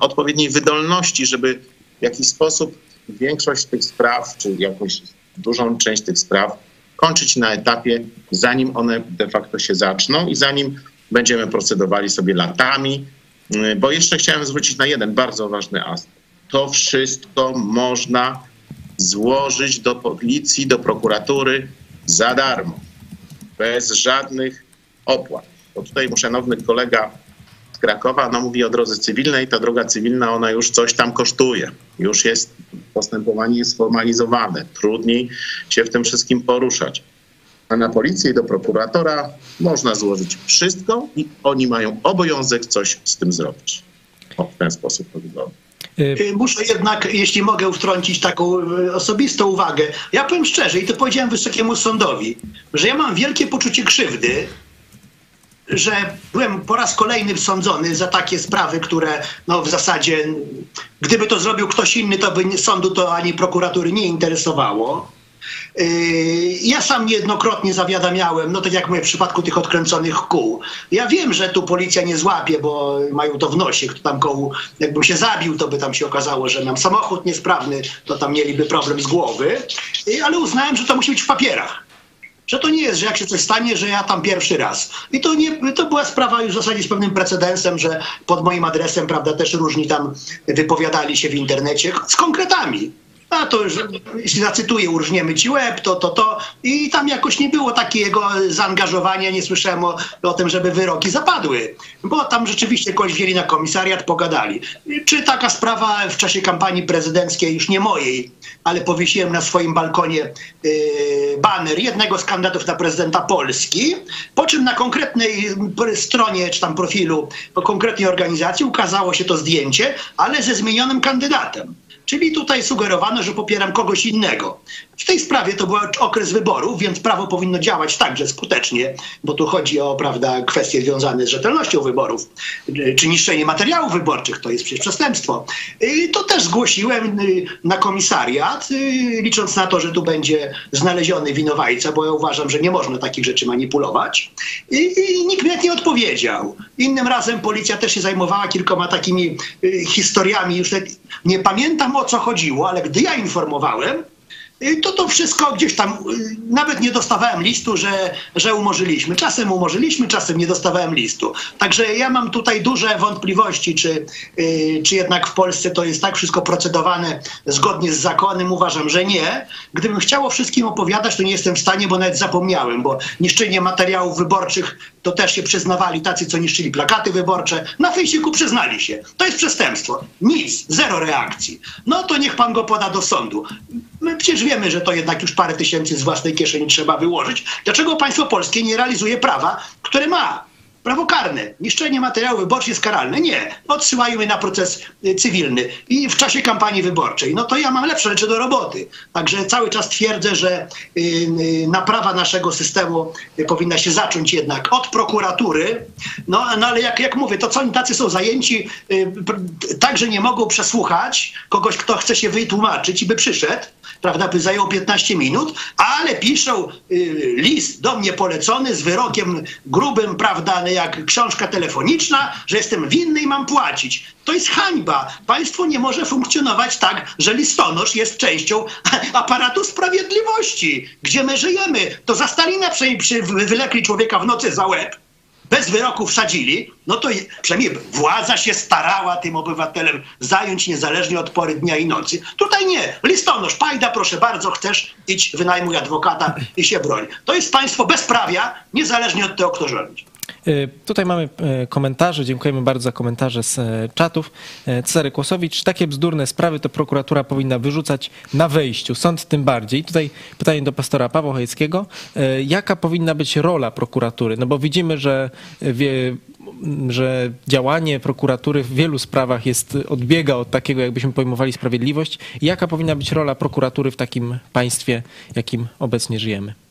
odpowiedniej wydolności, żeby w jakiś sposób większość tych spraw, czy jakąś dużą część tych spraw kończyć na etapie, zanim one de facto się zaczną i zanim będziemy procedowali sobie latami. Y, Bo jeszcze chciałem zwrócić na jeden bardzo ważny aspekt. To wszystko można złożyć do policji, do prokuratury za darmo, bez żadnych opłat. Bo tutaj szanowny kolega Krakowa no, mówi o drodze cywilnej. Ta droga cywilna, ona już coś tam kosztuje. Już jest, postępowanie jest sformalizowane. Trudniej się w tym wszystkim poruszać. A na policję i do prokuratora można złożyć wszystko i oni mają obowiązek coś z tym zrobić. O, w ten sposób to wygląda. Y, Y, Muszę jednak, jeśli mogę wtrącić taką y, osobistą uwagę. Ja powiem szczerze, i to powiedziałem Wysokiemu Sądowi, że ja mam wielkie poczucie krzywdy, że byłem po raz kolejny sądzony za takie sprawy, które no, w zasadzie, gdyby to zrobił ktoś inny, to by sądu to ani prokuratury nie interesowało. Yy, Ja sam niejednokrotnie zawiadamiałem, no tak jak mówię, w przypadku tych odkręconych kół. Ja wiem, że tu policja nie złapie, bo mają to w nosie, kto tam koło, jakbym się zabił, to by tam się okazało, że mam samochód niesprawny, to tam mieliby problem z głowy, Yy, ale uznałem, że to musi być w papierach. Że to nie jest, że jak się coś stanie, że ja tam pierwszy raz. I to, nie, to była sprawa już w zasadzie z pewnym precedensem, że pod moim adresem, prawda, też różni tam wypowiadali się w internecie z konkretami. A to już, jeśli zacytuję, urżniemy ci łeb, to, to, to. I tam jakoś nie było takiego zaangażowania, nie słyszałem o, o tym, żeby wyroki zapadły. Bo tam rzeczywiście kogoś wzięli na komisariat, pogadali. Czy taka sprawa w czasie kampanii prezydenckiej, już nie mojej, ale powiesiłem na swoim balkonie yy, baner jednego z kandydatów na prezydenta Polski, po czym na konkretnej stronie, czy tam profilu konkretnej organizacji ukazało się to zdjęcie, ale ze zmienionym kandydatem. Czyli tutaj sugerowano, że popieram kogoś innego. W tej sprawie to był okres wyborów, więc prawo powinno działać także skutecznie, bo tu chodzi o prawda, kwestie związane z rzetelnością wyborów, czy niszczenie materiałów wyborczych, to jest przecież przestępstwo. Y, To też zgłosiłem y, na komisariat, y, licząc na to, że tu będzie znaleziony winowajca, bo ja uważam, że nie można takich rzeczy manipulować. I, i nikt nawet nie odpowiedział. Innym razem policja też się zajmowała kilkoma takimi historiami, już nie pamiętam o co chodziło, ale gdy ja informowałem, to to wszystko gdzieś tam, y, nawet nie dostawałem listu, że, że umorzyliśmy. Czasem umorzyliśmy, czasem nie dostawałem listu. Także ja mam tutaj duże wątpliwości, czy, y, czy jednak w Polsce to jest tak wszystko procedowane zgodnie z zakonem. Uważam, że nie. Gdybym chciał o wszystkim opowiadać, to nie jestem w stanie, bo nawet zapomniałem, bo niszczenie materiałów wyborczych to też się przyznawali tacy, co niszczyli plakaty wyborcze. Na Facebooku przyznali się. To jest przestępstwo. Nic, zero reakcji. No to niech pan go poda do sądu. My przecież wiemy, że to jednak już parę tysięcy z własnej kieszeni trzeba wyłożyć. Dlaczego państwo polskie nie realizuje prawa, które ma? Prawo karne, niszczenie materiału wyborczych jest karalne. Nie, odsyłają je na proces y, cywilny i w czasie kampanii wyborczej. No to ja mam lepsze rzeczy do roboty. Także cały czas twierdzę, że y, y, naprawa naszego systemu powinna się zacząć jednak od prokuratury. No, no ale jak, jak mówię, to co oni tacy są zajęci, y, pr- tak, że nie mogą przesłuchać kogoś, kto chce się wytłumaczyć i by przyszedł, prawda, by zajęło 15 minut, ale piszą list do mnie polecony z wyrokiem grubym, prawda, jak książka telefoniczna, że jestem winny i mam płacić. To jest hańba. Państwo nie może funkcjonować tak, że listonosz jest częścią aparatu sprawiedliwości, gdzie my żyjemy. To za Stalina przy, przy, wylekli człowieka w nocy za łeb bez wyroku wsadzili, no to przynajmniej władza się starała tym obywatelem zająć niezależnie od pory dnia i nocy. Tutaj nie. Listonosz, pajda, proszę bardzo, chcesz, idź, wynajmuj adwokata i się broń. To jest państwo bezprawia, niezależnie od tego, kto rządzi. Y, Tutaj mamy y, komentarze. Dziękujemy bardzo za komentarze z y, czatów. Cezary Kłosowicz. Takie bzdurne sprawy to prokuratura powinna wyrzucać na wejściu. Sąd tym bardziej. Tutaj pytanie do pastora Pawła Chojeckiego. Jaka powinna być rola prokuratury? No bo widzimy, że, wie, że działanie prokuratury w wielu sprawach jest odbiega od takiego, jakbyśmy pojmowali sprawiedliwość. Jaka powinna być rola prokuratury w takim państwie, jakim obecnie żyjemy?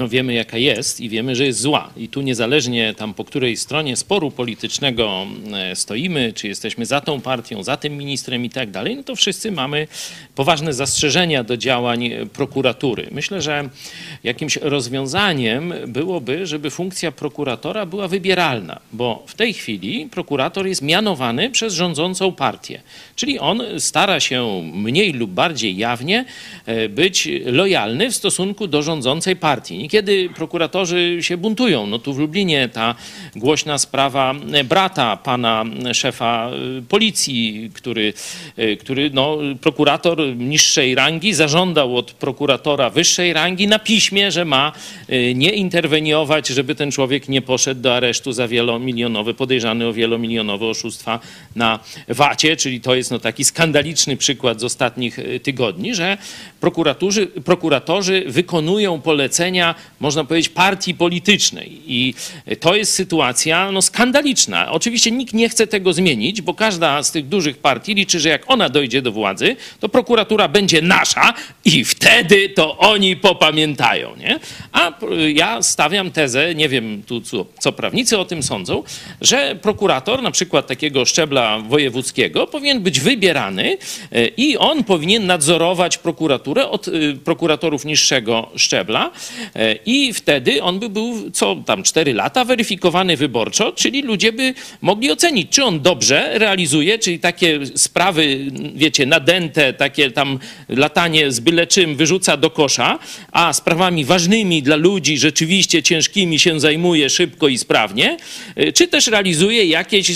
No wiemy jaka jest i wiemy, że jest zła. I tu niezależnie tam po której stronie sporu politycznego e, stoimy, czy jesteśmy za tą partią, za tym ministrem i tak dalej, no to wszyscy mamy poważne zastrzeżenia do działań prokuratury. Myślę, że jakimś rozwiązaniem byłoby, żeby funkcja prokuratora była wybieralna, bo w tej chwili prokurator jest mianowany przez rządzącą partię. Czyli on stara się mniej lub bardziej jawnie e, być lojalny w stosunku do rządzącej partii. Niekiedy prokuratorzy się buntują. No tu w Lublinie ta głośna sprawa brata pana szefa e, policji, który, e, który no, prokurator niższej rangi zażądał od prokuratora wyższej rangi na piśmie, że ma nie interweniować, żeby ten człowiek nie poszedł do aresztu za wielomilionowe, podejrzany o wielomilionowe oszustwa na VAT-ie, czyli to jest no taki skandaliczny przykład z ostatnich tygodni, że prokuratorzy, prokuratorzy wykonują polecenia, można powiedzieć, partii politycznej. I to jest sytuacja no, skandaliczna. Oczywiście nikt nie chce tego zmienić, bo każda z tych dużych partii liczy, że jak ona dojdzie do władzy, to prokuratura będzie nasza i wtedy to oni popamiętają. Nie? A y, ja stawiam tezę, nie wiem tu co, co prawnicy o tym sądzą, że prokurator na przykład takiego szczebla wojewódzkiego powinien być wybierany e, i on powinien nadzorować prokuraturę od e, prokuratorów niższego szczebla e, i wtedy on by był co tam 4 lata weryfikowany wyborczo, czyli ludzie by mogli ocenić, czy on dobrze realizuje, czyli takie sprawy, wiecie, nadęte, takie tam latanie z byle czym wyrzuca do kosza, a sprawami ważnymi dla ludzi, rzeczywiście ciężkimi się zajmuje szybko i sprawnie, czy też realizuje jakieś,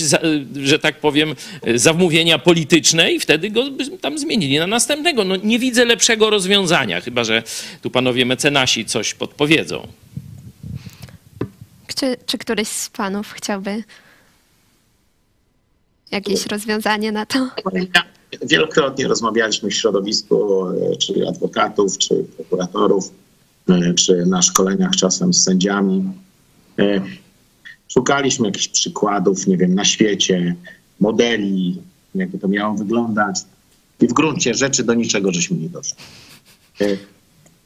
że tak powiem, zamówienia polityczne i wtedy go tam zmienili na następnego. No nie widzę lepszego rozwiązania, chyba że tu panowie mecenasi coś podpowiedzą. Czy, czy któryś z panów chciałby jakieś rozwiązanie na to? Wielokrotnie rozmawialiśmy w środowisku, e, czy adwokatów, czy prokuratorów, e, czy na szkoleniach czasem z sędziami. E, szukaliśmy jakichś przykładów, nie wiem, na świecie, modeli, jakby to miało wyglądać. I w gruncie rzeczy do niczego żeśmy nie doszli.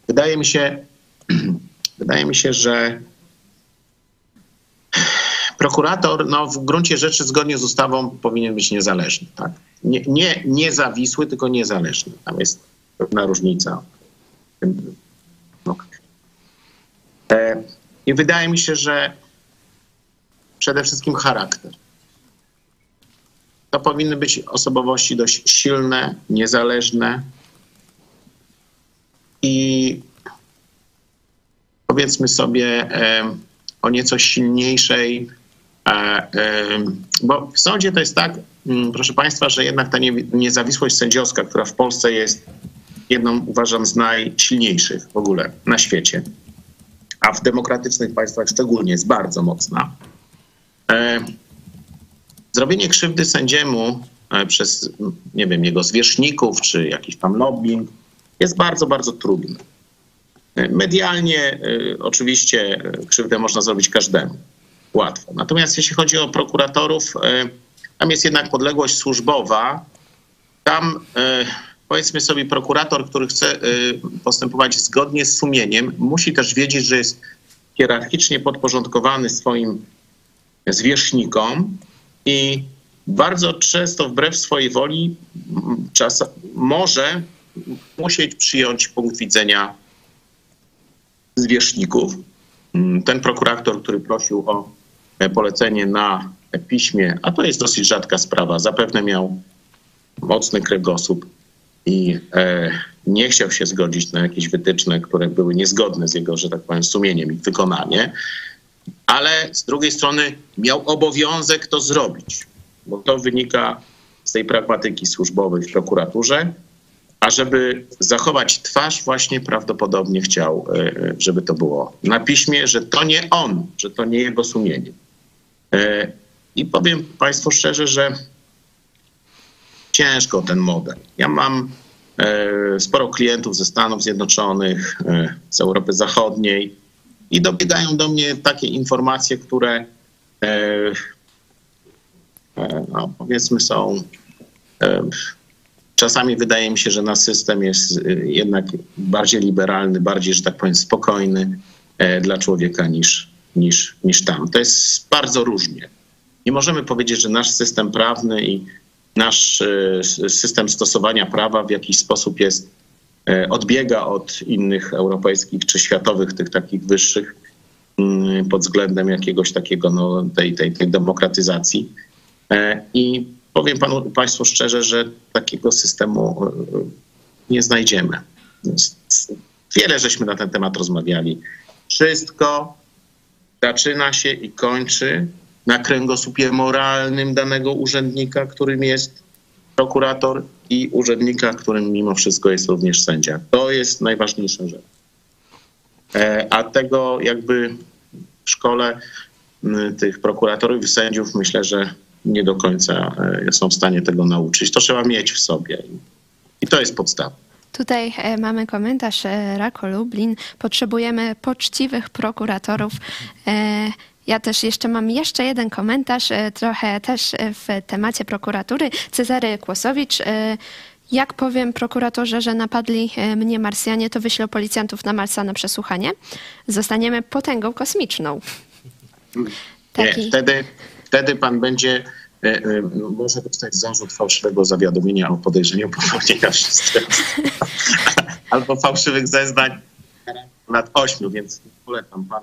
Wydaje mi się, wydaje mi się, że prokurator no, w gruncie rzeczy zgodnie z ustawą powinien być niezależny. Tak? Nie, nie niezawisły, tylko niezależny. Tam jest pewna różnica. E, I wydaje mi się, że przede wszystkim charakter to powinny być osobowości dość silne, niezależne i powiedzmy sobie o nieco silniejszej, bo w sądzie to jest tak, mm, proszę Państwa, że jednak ta niezawisłość sędziowska, która w Polsce jest jedną, uważam, z najsilniejszych w ogóle na świecie, a w demokratycznych państwach szczególnie jest bardzo mocna zrobienie krzywdy sędziemu e, przez, nie wiem, jego zwierzchników czy jakiś tam lobbying jest bardzo, bardzo trudne. Medialnie e, oczywiście krzywdę można zrobić każdemu. Łatwo. Natomiast jeśli chodzi o prokuratorów, tam jest jednak podległość służbowa. Tam powiedzmy sobie, prokurator, który chce postępować zgodnie z sumieniem, musi też wiedzieć, że jest hierarchicznie podporządkowany swoim zwierzchnikom i bardzo często wbrew swojej woli czas, może musieć przyjąć punkt widzenia zwierzchników. Ten prokurator, który prosił o polecenie na piśmie, a to jest dosyć rzadka sprawa, zapewne miał mocny kręgosłup i e, nie chciał się zgodzić na jakieś wytyczne, które były niezgodne z jego, że tak powiem, sumieniem i wykonanie ale z drugiej strony miał obowiązek to zrobić, bo to wynika z tej pragmatyki służbowej w prokuraturze, a żeby zachować twarz, właśnie prawdopodobnie chciał, e, żeby to było na piśmie, że to nie on, że to nie jego sumienie. E, I powiem Państwu szczerze, że ciężko ten model. Ja mam e, sporo klientów ze Stanów Zjednoczonych, z Europy Zachodniej i dobiegają do mnie takie informacje, które e, e, no, powiedzmy są. Czasami wydaje mi się, że nasz system jest jednak bardziej liberalny, bardziej, że tak powiem, spokojny. e, dla człowieka niż, niż, niż tam. To jest bardzo różnie. Nie możemy powiedzieć, że nasz system prawny i nasz e, system stosowania prawa w jakiś sposób jest, e, odbiega od innych europejskich czy światowych, tych takich wyższych mm, pod względem jakiegoś takiego, no, tej, tej, tej demokratyzacji. I powiem panu, Państwu szczerze, że takiego systemu e, nie znajdziemy. Wiele żeśmy na ten temat rozmawiali. Wszystko zaczyna się i kończy na kręgosłupie moralnym danego urzędnika, którym jest prokurator i urzędnika, którym mimo wszystko jest również sędzia. To jest najważniejsza rzecz. E, A tego jakby w szkole tych prokuratorów i sędziów myślę, że nie do końca e, są w stanie tego nauczyć. To trzeba mieć w sobie. I to jest podstawa. Tutaj e, mamy komentarz e, Rako Lublin. Potrzebujemy poczciwych prokuratorów. Ja też jeszcze mam jeszcze jeden komentarz, trochę też w temacie prokuratury. Cezary Kłosowicz. Jak powiem prokuratorze, że napadli mnie Marsjanie, to wyślę policjantów na Marsa na przesłuchanie. Zostaniemy potęgą kosmiczną. Nie, wtedy, wtedy pan będzie e, e, może dostać zarzut fałszywego zawiadomienia o podejrzeniu popełnienia przestępstwa albo fałszywych zeznań lat ośmiu, więc polecam pan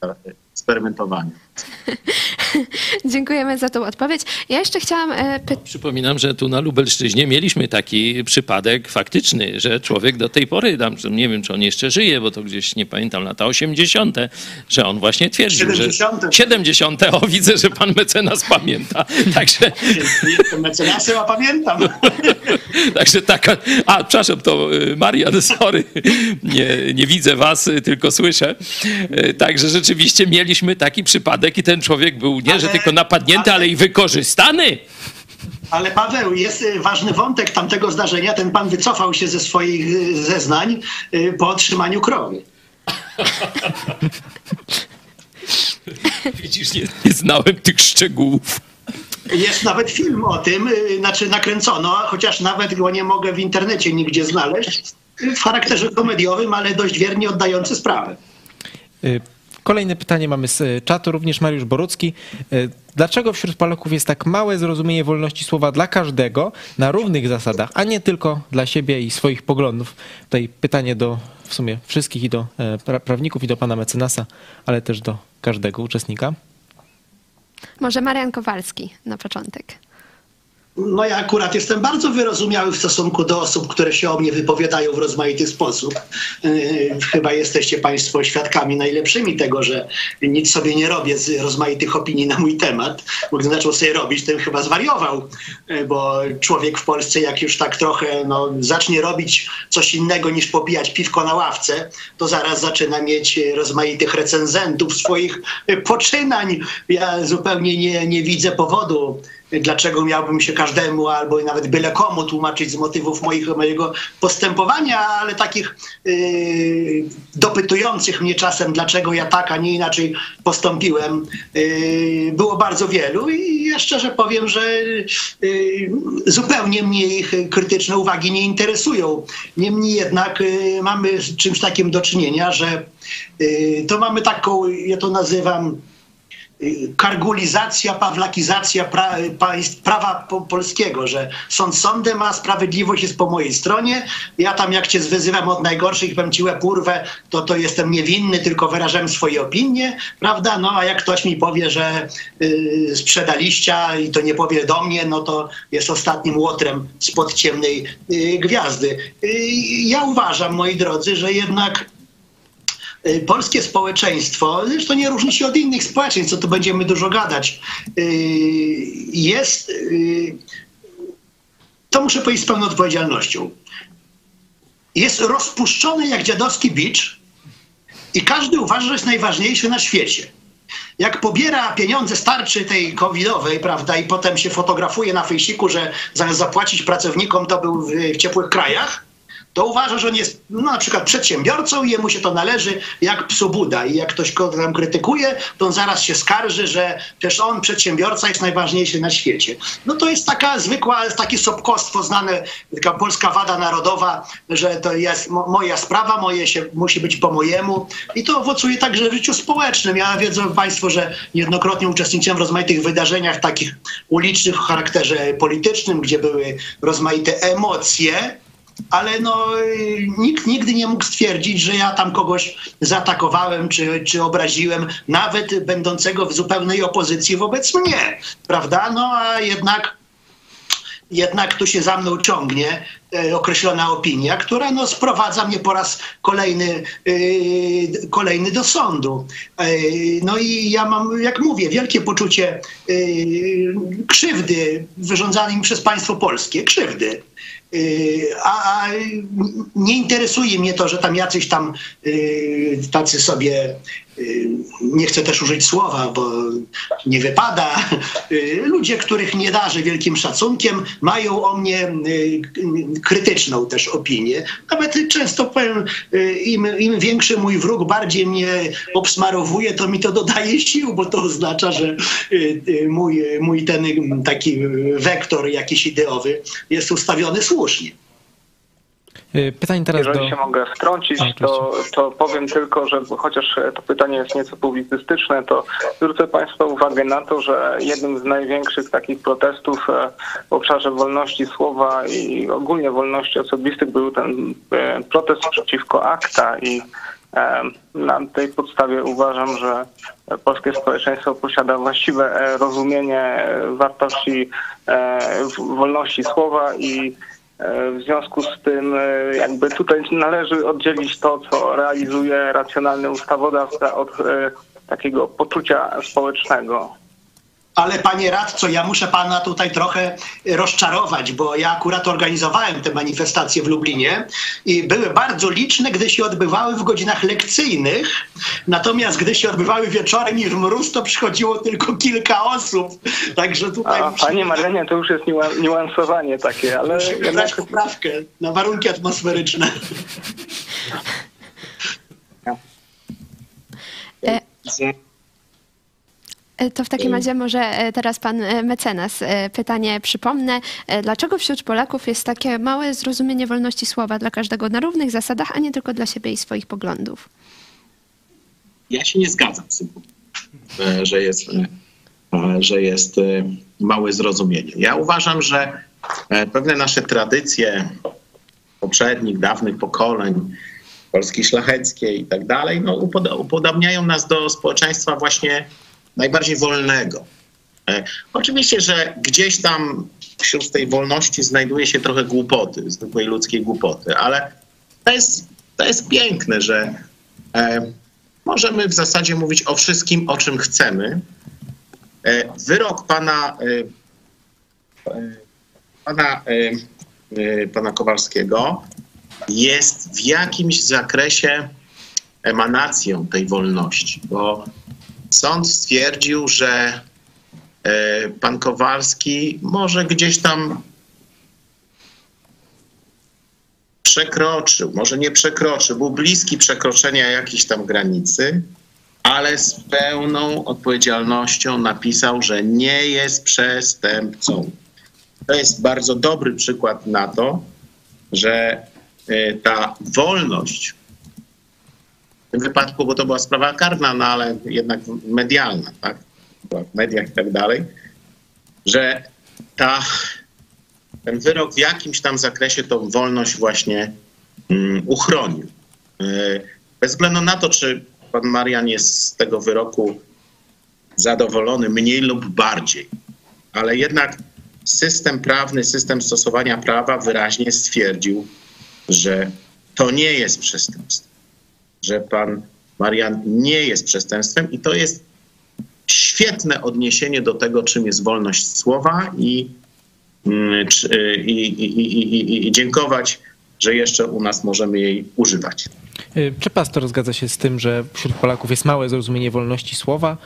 do eksperymentowania. Dziękujemy za tą odpowiedź. Ja jeszcze chciałam e, pytać. Przypominam, że tu na Lubelszczyźnie mieliśmy taki przypadek faktyczny, że człowiek do tej pory, tam, że nie wiem, czy on jeszcze żyje, bo to gdzieś, nie pamiętam, lata 80., że on właśnie twierdził, 70. że... 70. O, widzę, że pan mecenas pamięta. Także, Mecenasy, a pamiętam. także taka... A, przepraszam, to y, Marian, sorry. Nie, nie widzę was, y, tylko słyszę. Y, Także rzeczywiście mieliśmy taki przypadek i ten człowiek był nie, że Ale- tylko napadnięty, ale i wykorzystany. Ale Paweł, jest y, ważny wątek tamtego zdarzenia. Ten pan wycofał się ze swoich y, zeznań y, po otrzymaniu krowy. Widzisz, nie, nie znałem tych szczegółów. Jest nawet film o tym, znaczy nakręcono, chociaż nawet go nie mogę w internecie nigdzie znaleźć, w charakterze komediowym, ale dość wiernie oddający sprawę. Kolejne pytanie mamy z y, czatu, również Mariusz Borucki. Y, Dlaczego wśród Polaków jest tak małe zrozumienie wolności słowa dla każdego na równych zasadach, a nie tylko dla siebie i swoich poglądów? Tutaj pytanie do w sumie wszystkich i do e, pra- prawników i do pana mecenasa, ale też do każdego uczestnika. Może Marian Kowalski na początek. No ja akurat jestem bardzo wyrozumiały w stosunku do osób, które się o mnie wypowiadają w rozmaity sposób. Yy, Chyba jesteście Państwo świadkami najlepszymi tego, że nic sobie nie robię z rozmaitych opinii na mój temat. Bo gdy zaczął sobie robić, bym chyba zwariował, yy, bo człowiek w Polsce jak już tak trochę no, zacznie robić coś innego niż popijać piwko na ławce, to zaraz zaczyna mieć rozmaitych recenzentów swoich poczynań. Ja zupełnie nie, nie widzę powodu, dlaczego miałbym się każdemu albo nawet byle komu tłumaczyć z motywów moich, mojego postępowania, ale takich yy, dopytujących mnie czasem, dlaczego ja tak, a nie inaczej postąpiłem, yy, było bardzo wielu i ja szczerze powiem, że yy, zupełnie mnie ich krytyczne uwagi nie interesują. Niemniej jednak yy, mamy z czymś takim do czynienia, że yy, to mamy taką, ja to nazywam kargulizacja, pawlakizacja pra, prawa po, polskiego, że sąd sądem, a sprawiedliwość jest po mojej stronie. Ja tam jak cię zwyzywam od najgorszych, powiem ci łeb urwę, to to jestem niewinny, tylko wyrażam swoje opinie, prawda? No a jak ktoś mi powie, że y, sprzeda liścia i to nie powie do mnie, no to jest ostatnim łotrem spod ciemnej y, gwiazdy. Y, ja uważam, moi drodzy, że jednak polskie społeczeństwo, zresztą nie różni się od innych społeczeństw, co tu będziemy dużo gadać, y, jest, y, to muszę powiedzieć z pełną odpowiedzialnością, jest rozpuszczone jak dziadowski bicz i każdy uważa, że jest najważniejszy na świecie. Jak pobiera pieniądze z tarczy tej covidowej, prawda, i potem się fotografuje na fejsiku, że zamiast zapłacić pracownikom, to był w, w ciepłych krajach, to uważa, że on jest no, na przykład przedsiębiorcą i jemu się to należy jak psu Buda. I jak ktoś go tam krytykuje, to on zaraz się skarży, że przecież on, przedsiębiorca, jest najważniejszy na świecie. No to jest taka zwykła, takie sobkostwo znane, taka polska wada narodowa, że to jest mo- moja sprawa, moje się musi być po mojemu. I to owocuje także w życiu społecznym. Ja wiedzą Państwo, że niejednokrotnie uczestniczyłem w rozmaitych wydarzeniach takich ulicznych o charakterze politycznym, gdzie były rozmaite emocje, ale no, nikt nigdy nie mógł stwierdzić, że ja tam kogoś zaatakowałem czy, czy obraziłem, nawet będącego w zupełnej opozycji wobec mnie, prawda? No a jednak jednak tu się za mną ciągnie e, określona opinia, która no, sprowadza mnie po raz kolejny, e, kolejny do sądu. E, no i ja mam, jak mówię, wielkie poczucie krzywdy wyrządzanej mi przez państwo polskie, krzywdy. A, nie interesuje mnie to, że tam jacyś tam e, tacy sobie, nie chcę też użyć słowa, bo nie wypada, e, ludzie, których nie darzę wielkim szacunkiem, mają o mnie e, krytyczną też opinię. Nawet często powiem, im, im większy mój wróg bardziej mnie obsmarowuje, to mi to dodaje sił, bo to oznacza, że mój, mój ten taki wektor jakiś ideowy jest ustawiony słusznie. Y, Pytanie teraz Jeżeli do... się mogę wtrącić, A, to, to powiem tylko, że chociaż to pytanie jest nieco publicystyczne, to zwrócę Państwa uwagę na to, że jednym z największych takich protestów e, w obszarze wolności słowa i ogólnie wolności osobistych był ten e, protest przeciwko akta i e, na tej podstawie uważam, że polskie społeczeństwo posiada właściwe e, rozumienie e, wartości e, wolności słowa i E, W związku z tym e, jakby tutaj należy oddzielić to, co realizuje racjonalny ustawodawca od e, takiego poczucia społecznego. Ale panie radco, ja muszę pana tutaj trochę rozczarować, bo ja akurat organizowałem te manifestacje w Lublinie i były bardzo liczne, gdy się odbywały w godzinach lekcyjnych. Natomiast gdy się odbywały wieczorem i w mróz, to przychodziło tylko kilka osób. Także tutaj A panie Marianie, to już jest niua- niuansowanie takie, ale muszę jednak brać poprawkę na warunki atmosferyczne. E, To w takim razie może e, teraz pan e, mecenas e, pytanie przypomnę. E, Dlaczego wśród Polaków jest takie małe zrozumienie wolności słowa dla każdego na równych zasadach, a nie tylko dla siebie i swoich poglądów? Ja się nie zgadzam z tym, e, że jest, e, że jest e, małe zrozumienie. Ja uważam, że e, pewne nasze tradycje poprzednich, dawnych pokoleń, Polski szlacheckiej i tak dalej, no, upoda- upodobniają nas do społeczeństwa właśnie najbardziej wolnego. E, Oczywiście, że gdzieś tam wśród tej wolności znajduje się trochę głupoty, zwykłej ludzkiej głupoty, ale to jest, to jest piękne, że e, możemy w zasadzie mówić o wszystkim, o czym chcemy. E, Wyrok pana, e, e, pana, e, pana Kowalskiego jest w jakimś zakresie emanacją tej wolności, bo sąd stwierdził, że e, pan Kowalski może gdzieś tam przekroczył, może nie przekroczył, był bliski przekroczenia jakiejś tam granicy, ale z pełną odpowiedzialnością napisał, że nie jest przestępcą. To jest bardzo dobry przykład na to, że e, ta wolność, w tym wypadku, bo to była sprawa karna, no ale jednak medialna, tak? Była w mediach i tak dalej, że ta, ten wyrok w jakimś tam zakresie tą wolność właśnie mm, uchronił. E, Bez względu na to, czy pan Marian jest z tego wyroku zadowolony mniej lub bardziej, ale jednak system prawny, system stosowania prawa wyraźnie stwierdził, że to nie jest przestępstwo, że pan Marian nie jest przestępstwem i to jest świetne odniesienie do tego, czym jest wolność słowa i, mm, i, i, i, i dziękować, że jeszcze u nas możemy jej używać. Y, Czy pastor zgadza się z tym, że wśród Polaków jest małe zrozumienie wolności słowa?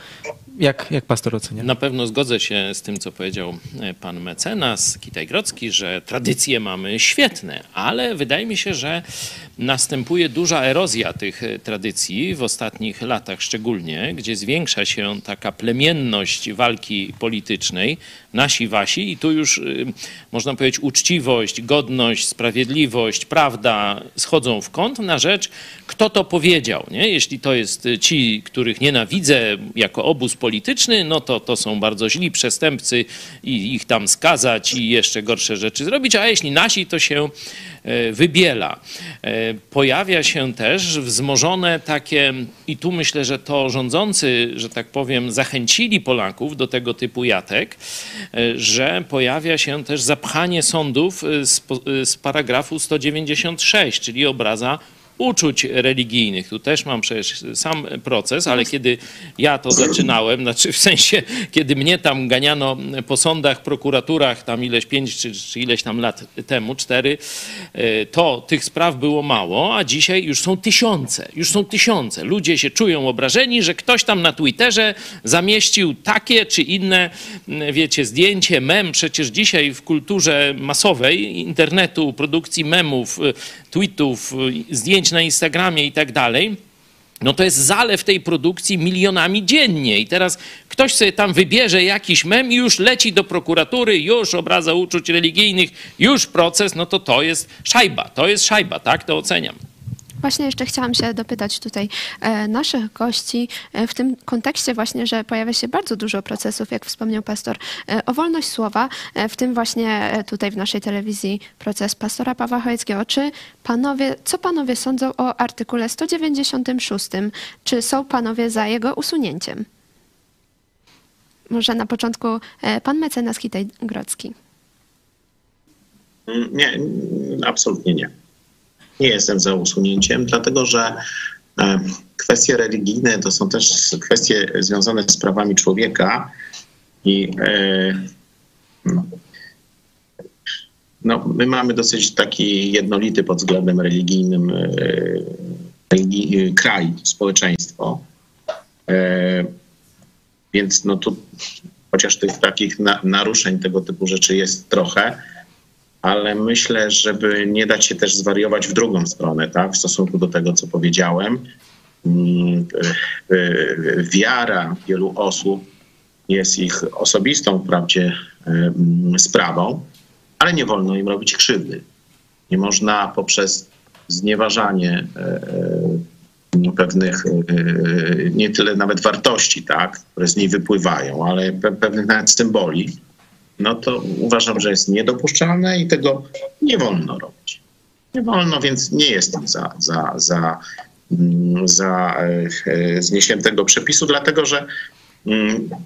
Jak, jak pastor ocenia? Na pewno zgodzę się z tym, co powiedział e, pan mecenas Kitaj-Grodzki, że tradycje mamy świetne, ale wydaje mi się, że następuje duża erozja tych e, tradycji w ostatnich latach szczególnie, gdzie zwiększa się taka plemienność walki politycznej, nasi, wasi i tu już y, można powiedzieć uczciwość, godność, sprawiedliwość, prawda schodzą w kąt na rzecz, kto to powiedział. Nie? Jeśli to jest y, ci, których nienawidzę jako obóz polityczny, no to to są bardzo źli przestępcy i ich tam skazać i jeszcze gorsze rzeczy zrobić, a jeśli nasi, to się wybiela. E, Pojawia się też wzmożone takie, i tu myślę, że to rządzący, że tak powiem, zachęcili Polaków do tego typu jatek, e, że pojawia się też zapchanie sądów e, z, e, z paragrafu 196, czyli obraza uczuć religijnych. Tu też mam przecież sam proces, ale kiedy ja to zaczynałem, znaczy w sensie, kiedy mnie tam ganiano po sądach, prokuraturach, tam ileś pięć czy, czy ileś tam lat temu, cztery, e, to tych spraw było mało, a dzisiaj już są tysiące, już są tysiące. Ludzie się czują obrażeni, że ktoś tam na Twitterze zamieścił takie czy inne, m, wiecie, zdjęcie, mem. Przecież dzisiaj w kulturze masowej, internetu, produkcji memów, y, tweetów, y, na Instagramie i tak dalej, no to jest zalew tej produkcji milionami dziennie. I teraz ktoś sobie tam wybierze jakiś mem i już leci do prokuratury, już obraza uczuć religijnych, już proces, no to to jest szajba, to jest szajba, tak to oceniam. Właśnie jeszcze chciałam się dopytać tutaj e, naszych gości e, w tym kontekście właśnie, że pojawia się bardzo dużo procesów, jak wspomniał pastor, e, o wolność słowa, w tym właśnie tutaj w naszej telewizji proces pastora Pawła Chojeckiego. Czy panowie, co panowie sądzą o artykule 196? Czy są panowie za jego usunięciem? Może na początku pan mecenas Kitaj-Grodzki. Mm, Nie, absolutnie nie. Nie jestem za usunięciem, dlatego że e, kwestie religijne to są też kwestie związane z prawami człowieka i e, no, no, my mamy dosyć taki jednolity pod względem religijnym e, kraj, społeczeństwo. Więc no tu chociaż tych takich na, naruszeń tego typu rzeczy jest trochę, ale myślę, żeby nie dać się też zwariować w drugą stronę, tak, w stosunku do tego, co powiedziałem. Mm, e, e, Wiara wielu osób jest ich osobistą wprawdzie mm, sprawą, ale nie wolno im robić krzywdy. Nie można poprzez znieważanie e, pewnych, nie tyle nawet wartości, tak, które z niej wypływają, ale pe- pewnych nawet symboli, no to uważam, że jest niedopuszczalne i tego nie wolno robić. Nie wolno, więc nie jestem za, za, za, mm, za e, e, zniesieniem tego przepisu, dlatego że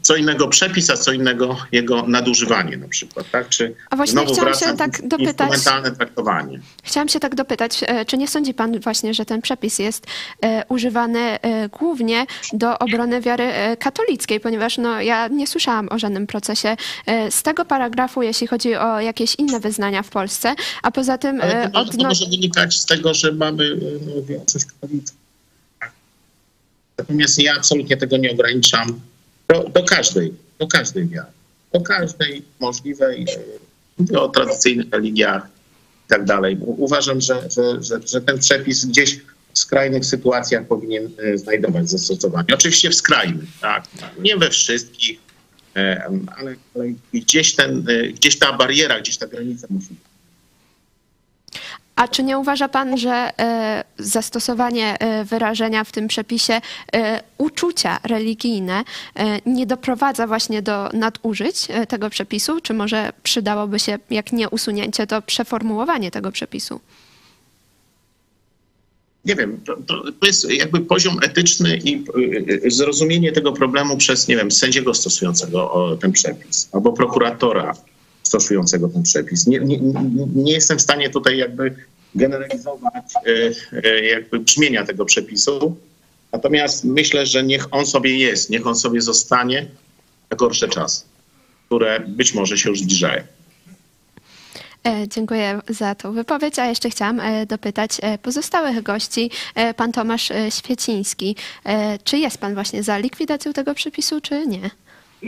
co innego przepis, a co innego jego nadużywanie na przykład, tak? Czy A właśnie znowu chciałam się tak dopytać. traktowanie. Chciałam się tak dopytać, e, czy nie sądzi pan właśnie, że ten przepis jest e, używany e, głównie do obrony wiary katolickiej, ponieważ no, ja nie słyszałam o żadnym procesie z tego paragrafu, jeśli chodzi o jakieś inne wyznania w Polsce, a poza tym Ale to, może, to odno- może wynikać z tego, że mamy no, większość katolicką. Natomiast ja absolutnie tego nie ograniczam do, do każdej, do każdej wiary, do każdej możliwej, mówię o tradycyjnych religiach i tak dalej. Uważam, że, że, że, że ten przepis gdzieś w skrajnych sytuacjach powinien e, znajdować zastosowanie. Oczywiście w skrajnych, tak, nie we wszystkich, e, ale, ale gdzieś, ten, e, gdzieś ta bariera, gdzieś ta granica musi być. A czy nie uważa pan, że e, zastosowanie e, wyrażenia w tym przepisie e, uczucia religijne nie doprowadza właśnie do nadużyć tego przepisu? Czy może przydałoby się, jak nie usunięcie, to przeformułowanie tego przepisu? nie wiem, to, to, jest jakby poziom etyczny i zrozumienie tego problemu przez, nie wiem, sędziego stosującego ten przepis albo prokuratora stosującego ten przepis. Nie, nie, nie- jestem w stanie tutaj jakby generalizować y, y, jakby brzmienia tego przepisu, natomiast myślę, że niech on sobie jest, niech on sobie zostanie na gorsze czasy, które być może się już zbliżają. E, Dziękuję za tą wypowiedź, a jeszcze chciałam e, dopytać e, pozostałych gości, e, pan Tomasz e, Świeciński. E, Czy jest pan właśnie za likwidacją tego przepisu, czy nie?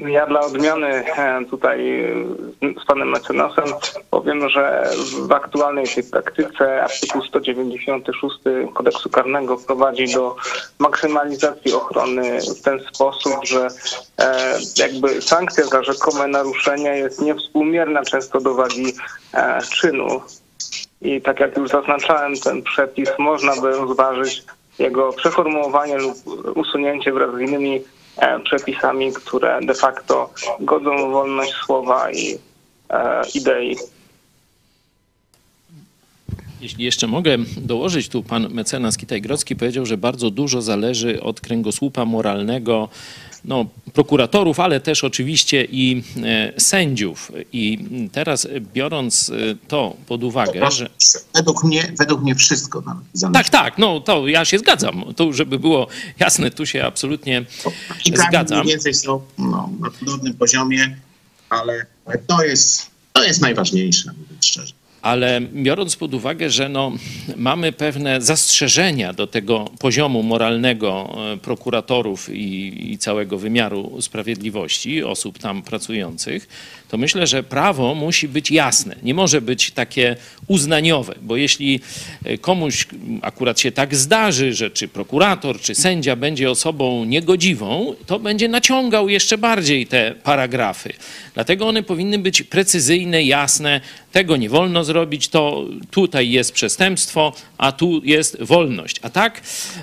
Ja dla odmiany e, tutaj e, z panem mecenasem powiem, że w aktualnej tej praktyce artykuł 196 kodeksu karnego prowadzi do maksymalizacji ochrony w ten sposób, że e, jakby sankcja za rzekome naruszenie jest niewspółmierna często do wagi czynu. I tak jak już zaznaczałem, ten przepis można by rozważyć jego przeformułowanie lub usunięcie wraz z innymi przepisami, które de facto godzą wolność słowa i e, idei. Jeśli jeszcze mogę dołożyć, tu pan mecenas Kitaj-Grodzki powiedział, że bardzo dużo zależy od kręgosłupa moralnego no, prokuratorów, ale też oczywiście i e, sędziów. I teraz biorąc e, to pod uwagę, że... Według mnie, według mnie wszystko nawet. Tak, tak, no to ja się zgadzam. To żeby było jasne, tu się absolutnie Prawnikami zgadzam. mniej więcej są no, na podobnym poziomie, ale to jest, to jest najważniejsze, mówiąc szczerze. Ale biorąc pod uwagę, że no, mamy pewne zastrzeżenia do tego poziomu moralnego e, prokuratorów i, i całego wymiaru sprawiedliwości, osób tam pracujących, to myślę, że prawo musi być jasne. Nie może być takie uznaniowe, bo jeśli e, komuś akurat się tak zdarzy, że czy prokurator, czy sędzia będzie osobą niegodziwą, to będzie naciągał jeszcze bardziej te paragrafy. Dlatego one powinny być precyzyjne, jasne. Tego nie wolno zrobić, to tutaj jest przestępstwo, a tu jest wolność. A tak,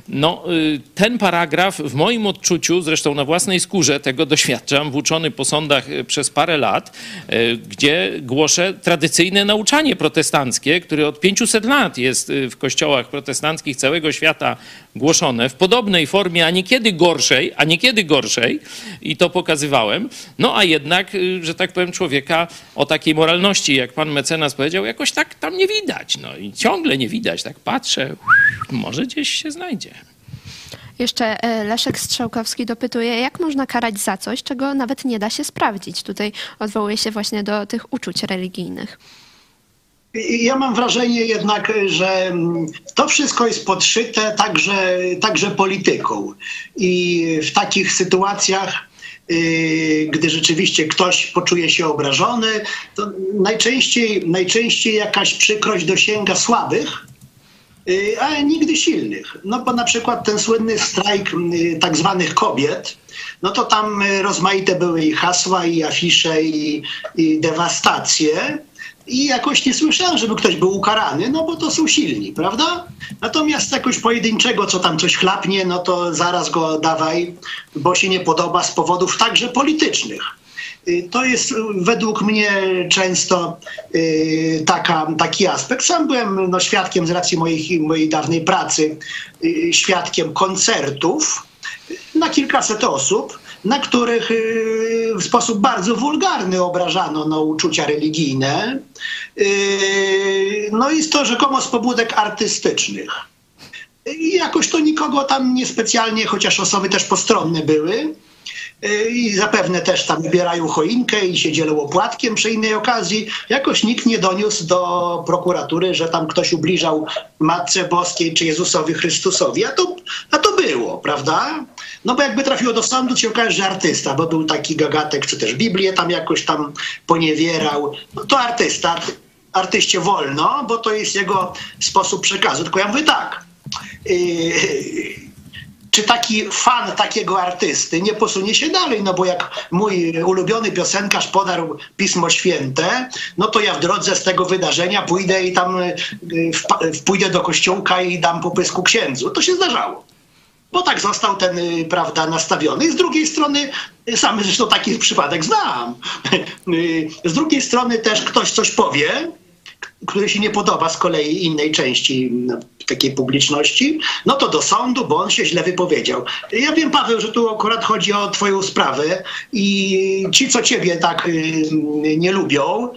no, y, ten paragraf w moim odczuciu, zresztą na własnej skórze tego doświadczam, włóczony po sądach y, przez parę lat, y, gdzie głoszę tradycyjne nauczanie protestanckie, które od 500 lat jest w kościołach protestanckich całego świata głoszone w podobnej formie, a niekiedy gorszej, a niekiedy gorszej i to pokazywałem. No a jednak, że tak powiem, człowieka o takiej moralności, jak pan mecenas powiedział, jakoś tak tam nie widać. No i ciągle nie widać. Tak patrzę, może gdzieś się znajdzie. Jeszcze e, Leszek Strzałkowski dopytuje, jak można karać za coś, czego nawet nie da się sprawdzić. Tutaj odwołuje się właśnie do tych uczuć religijnych. Ja mam wrażenie jednak, że mm, to wszystko jest podszyte także, także polityką. I w takich sytuacjach, gdy rzeczywiście ktoś poczuje się obrażony, to najczęściej, najczęściej jakaś przykrość dosięga słabych, yy, ale nigdy silnych. No bo na przykład ten słynny strajk yy, tak zwanych kobiet, no to tam yy, rozmaite były i hasła, i afisze, i, i dewastacje. I jakoś nie słyszałem, żeby ktoś był ukarany, no bo to są silni, prawda? Natomiast jakoś pojedynczego, co tam coś chlapnie, no to zaraz go dawaj, bo się nie podoba z powodów także politycznych. Y, To jest y, według mnie często y, taka, taki aspekt. Sam byłem no, świadkiem z racji mojej, mojej dawnej pracy, świadkiem koncertów na kilkaset osób, na których y, w sposób bardzo wulgarny obrażano no, uczucia religijne. Y, No i to rzekomo z pobudek artystycznych. I jakoś to nikogo tam niespecjalnie, chociaż osoby też postronne były. Y, I zapewne też tam wybierają choinkę i się dzielą opłatkiem przy innej okazji. Jakoś nikt nie doniósł do prokuratury, że tam ktoś ubliżał Matce Boskiej czy Jezusowi Chrystusowi. A to, a to było, prawda? No bo jakby trafiło do sądu, to się okaże, że artysta, bo był taki gagatek, czy też Biblię tam jakoś tam poniewierał. No to artysta. Artyście wolno, bo to jest jego sposób przekazu. Tylko ja mówię tak. Yy, czy taki fan takiego artysty nie posunie się dalej? No bo jak mój ulubiony piosenkarz podarł Pismo Święte, no to ja w drodze z tego wydarzenia pójdę i tam y, wpa- pójdę do kościółka i dam popysku księdzu. To się zdarzało. Bo tak został ten, y, prawda, nastawiony. Z drugiej strony, y, sam zresztą taki przypadek znam. Y, Z drugiej strony też ktoś coś powie, który się nie podoba z kolei innej części no, takiej publiczności, no to do sądu, bo on się źle wypowiedział. Ja wiem, Paweł, że tu akurat chodzi o twoją sprawę i ci, co ciebie tak y, nie lubią,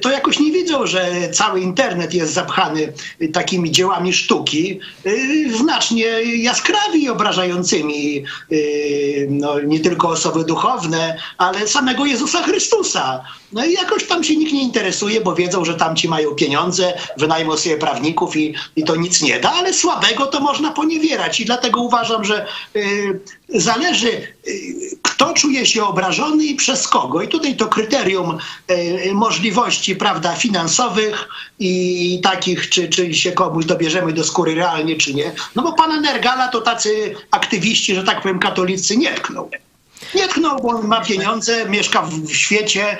to jakoś nie widzą, że cały internet jest zapchany takimi dziełami sztuki, y, znacznie jaskrawi i obrażającymi y, no, nie tylko osoby duchowne, ale samego Jezusa Chrystusa. No i jakoś tam się nikt nie interesuje, bo wiedzą, że tamci mają pieniądze, wynajmą sobie prawników i, i to nic nie da, ale słabego to można poniewierać i dlatego uważam, że y, zależy, y, kto czuje się obrażony i przez kogo. I tutaj to kryterium y, możliwości prawda, finansowych i takich, czy, czy się komuś dobierzemy do skóry realnie, czy nie. No bo pana Nergala to tacy aktywiści, że tak powiem, katolicy nie tkną. Nie tknął, bo on ma pieniądze, mieszka w świecie,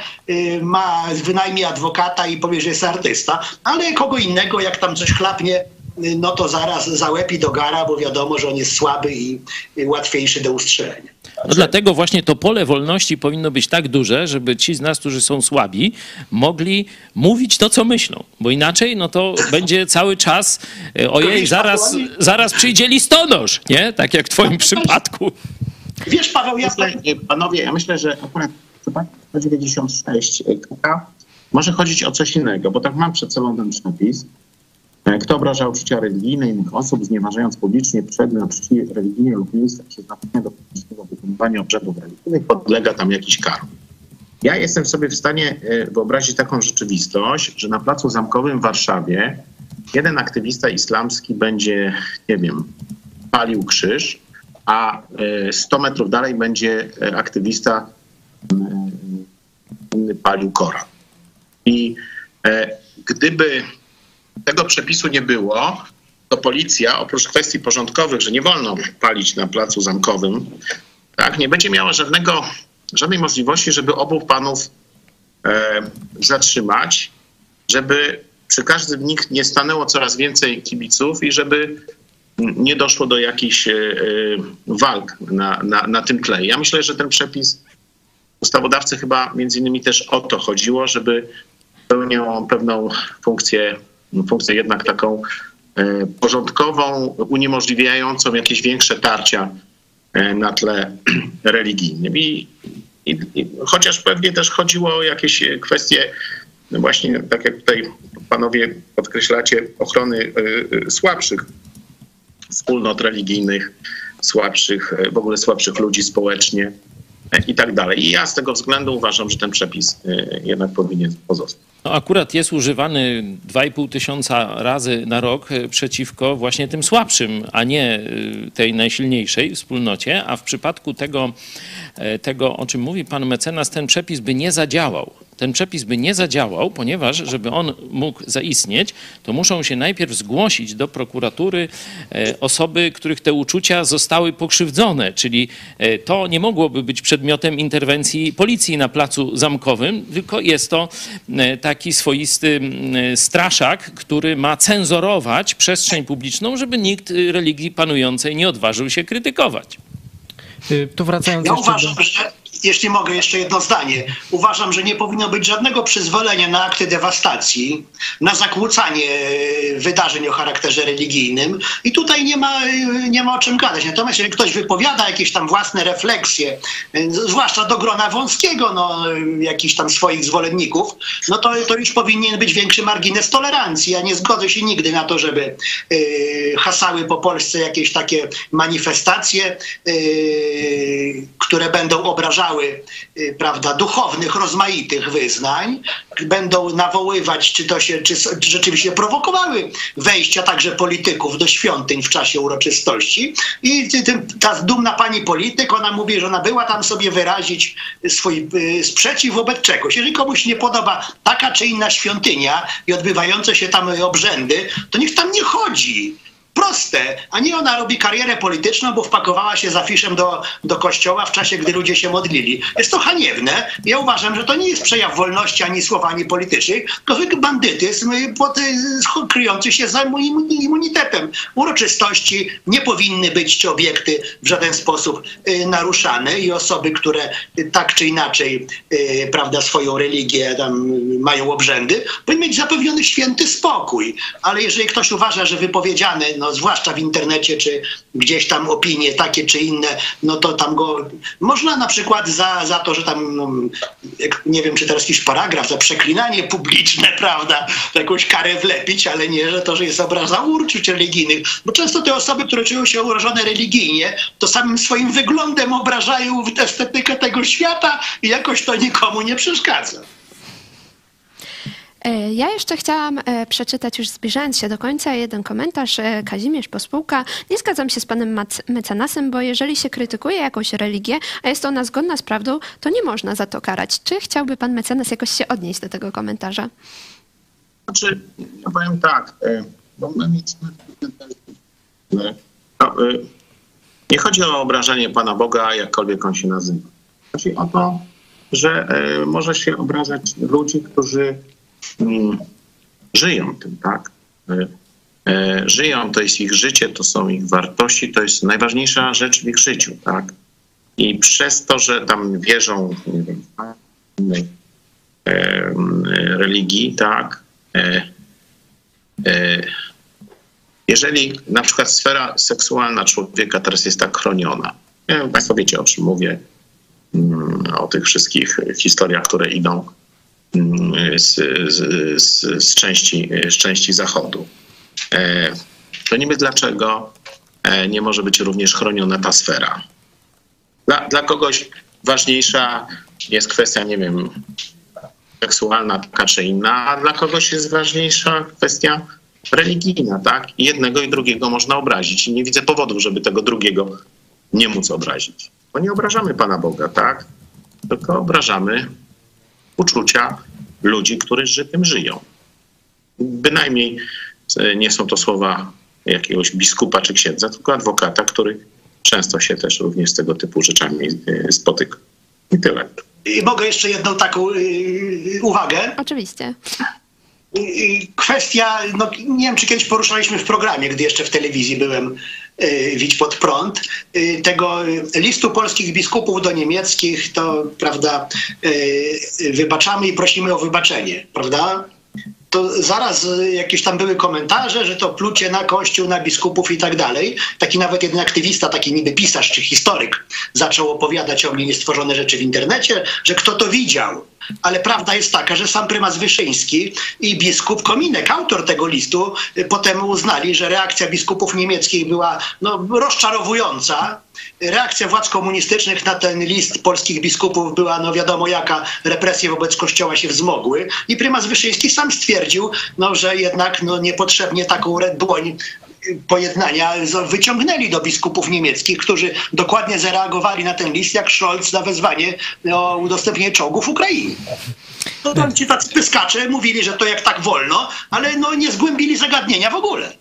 ma wynajmie adwokata i powie, że jest artysta, ale kogo innego, jak tam coś chlapnie, no to zaraz załepi do gara, bo wiadomo, że on jest słaby i łatwiejszy do ustrzelenia. No dlatego właśnie to pole wolności powinno być tak duże, żeby ci z nas, którzy są słabi, mogli mówić to, co myślą. Bo inaczej, no to będzie cały czas, e, ojej, zaraz, zaraz przyjdzie listonosz, nie? Tak jak w twoim przypadku. Wiesz, Paweł, ja Myślę, panowie, ja myślę, że akurat przypadku 196 KK może chodzić o coś innego, bo tak mam przed sobą ten przepis. E, Kto obrażał uczucia religijne innych osób, znieważając publicznie przedmiot czci religijnej lub miejsca przeznaczenia do publicznego wykonywania obrzędów religijnych, podlega tam jakiś karom. Ja jestem sobie w stanie e, wyobrazić taką rzeczywistość, że na Placu Zamkowym w Warszawie jeden aktywista islamski będzie, nie wiem, palił krzyż, a e, 100 metrów dalej będzie e, aktywista m, inny palił Koran. I e, gdyby tego przepisu nie było, to policja, oprócz kwestii porządkowych, że nie wolno palić na placu zamkowym, tak, nie będzie miała żadnego, żadnej możliwości, żeby obu panów e, zatrzymać, żeby przy każdym nich nie stanęło coraz więcej kibiców i żeby nie doszło do jakichś e, e, walk na, na, na tym tle. Ja myślę, że ten przepis ustawodawcy chyba między innymi też o to chodziło, żeby pełniał pewną funkcję, funkcję jednak taką e, porządkową, uniemożliwiającą jakieś większe tarcia e, na tle religijnym. I, i, i chociaż pewnie też chodziło o jakieś kwestie no właśnie, tak jak tutaj panowie podkreślacie, ochrony e, słabszych wspólnot religijnych, słabszych, w ogóle słabszych ludzi społecznie i tak dalej. I ja z tego względu uważam, że ten przepis e, jednak powinien pozostać. No akurat jest używany 2,5 tysiąca razy na rok e, przeciwko właśnie tym słabszym, a nie e, tej najsilniejszej wspólnocie, a w przypadku tego, tego, o czym mówi pan mecenas, ten przepis by nie zadziałał. Ten przepis by nie zadziałał, ponieważ żeby on mógł zaistnieć, to muszą się najpierw zgłosić do prokuratury e, osoby, których te uczucia zostały pokrzywdzone, czyli e, to nie mogłoby być przedmiotem interwencji policji na placu zamkowym, tylko jest to e, taki swoisty straszak, który ma cenzorować przestrzeń publiczną, żeby nikt religii panującej nie odważył się krytykować. Y, To wracając Ja jeszcze uważam, do... że jeśli mogę jeszcze jedno zdanie, uważam, że nie powinno być żadnego przyzwolenia na akty dewastacji, na zakłócanie e, wydarzeń o charakterze religijnym i tutaj nie ma, e, nie ma o czym gadać. Natomiast jeżeli ktoś wypowiada jakieś tam własne refleksje, e, zwłaszcza do grona wąskiego, no, jakichś tam swoich zwolenników, no to, to już powinien być większy margines tolerancji. Ja nie zgodzę się nigdy na to, żeby hasały po Polsce jakieś takie manifestacje, które będą obrażały y, prawda, duchownych, rozmaitych wyznań, będą nawoływać, czy to się, czy, rzeczywiście prowokowały wejścia także polityków do świątyń w czasie uroczystości. I ta dumna pani polityk, ona mówi, że ona była tam sobie wyrazić swój y, sprzeciw wobec czegoś. Jeżeli komuś nie podoba taka czy inna świątynia i odbywające się tam obrzędy, to niech tam nie chodzi. Proste, a nie ona robi karierę polityczną, bo wpakowała się z afiszem do, do kościoła w czasie, gdy ludzie się modlili. Jest to haniebne. Ja uważam, że to nie jest przejaw wolności ani słowa, ani politycznych, to zwykły bandytyzm y, pod, y, kryjący się za immun- immunitetem. Uroczystości nie powinny być obiekty w żaden sposób y, naruszane i osoby, które tak czy inaczej prawda, swoją religię tam mają obrzędy, powinny mieć zapewniony święty spokój. Ale jeżeli ktoś uważa, że wypowiedziane, no, zwłaszcza w internecie, czy gdzieś tam opinie takie czy inne, no to tam go można na przykład za, za to, że tam, no, nie wiem, czy teraz jakiś paragraf, za przeklinanie publiczne, prawda, jakąś karę wlepić, ale nie, że to, że jest obraza uczuć religijnych. Bo często te osoby, które czują się urażone religijnie, to samym swoim wyglądem obrażają estetykę tego świata i jakoś to nikomu nie przeszkadza. E, Ja jeszcze chciałam e, przeczytać, już zbliżając się do końca, jeden komentarz. e, Kazimierz Pospółka. Nie zgadzam się z panem mecenasem, bo jeżeli się krytykuje jakąś religię, a jest ona zgodna z prawdą, to nie można za to karać. Czy chciałby pan mecenas jakoś się odnieść do tego komentarza? Znaczy, ja powiem tak, bo my nic no, nie chodzi o obrażanie Pana Boga, jakkolwiek on się nazywa. Chodzi o to, że może się obrażać ludzi, którzy żyją tym, tak? E, e, Żyją, to jest ich życie, to są ich wartości, to jest najważniejsza rzecz w ich życiu, tak? I przez to, że tam wierzą, nie wiem, innej religii, tak, e, jeżeli na przykład sfera seksualna człowieka teraz jest tak chroniona, Państwo wiecie o czym mówię, mm, o tych wszystkich historiach, które idą z, z, z, z, części, z części Zachodu, e, to niby dlaczego e, nie może być również chroniona ta sfera? Dla, dla kogoś ważniejsza jest kwestia, nie wiem, seksualna taka czy inna, a dla kogoś jest ważniejsza kwestia religijna, tak? Jednego i drugiego można obrazić i nie widzę powodów, żeby tego drugiego nie móc obrazić. Bo nie obrażamy Pana Boga, tak? Tylko obrażamy uczucia ludzi, którzy tym żyją. Bynajmniej e, nie są to słowa jakiegoś biskupa czy księdza, tylko adwokata, który często się też również z tego typu rzeczami e, spotyka. I tyle. I mogę jeszcze jedną taką yy, uwagę. Oczywiście. Kwestia, no nie wiem, czy kiedyś poruszaliśmy w programie, gdy jeszcze w telewizji byłem, Widź pod prąd, y, tego y, listu polskich biskupów do niemieckich, to, prawda, y, wybaczamy i prosimy o wybaczenie, prawda? To zaraz y, jakieś tam były komentarze, że to plucie na kościół, na biskupów i tak dalej. Taki nawet jeden aktywista, taki niby pisarz czy historyk zaczął opowiadać o mnie niestworzone rzeczy w internecie, że kto to widział. Ale prawda jest taka, że sam prymas Wyszyński i biskup Kominek, autor tego listu, y, potem uznali, że reakcja biskupów niemieckich była no, rozczarowująca. Reakcja władz komunistycznych na ten list polskich biskupów była, no wiadomo jaka, represje wobec kościoła się wzmogły. I prymas Wyszyński sam stwierdził, no, że jednak no, niepotrzebnie taką dłoń pojednania wyciągnęli do biskupów niemieckich, którzy dokładnie zareagowali na ten list, jak Scholz na wezwanie o udostępnienie czołgów Ukrainie. No tam ci tacy pyskacze mówili, że to jak tak wolno, ale no nie zgłębili zagadnienia w ogóle.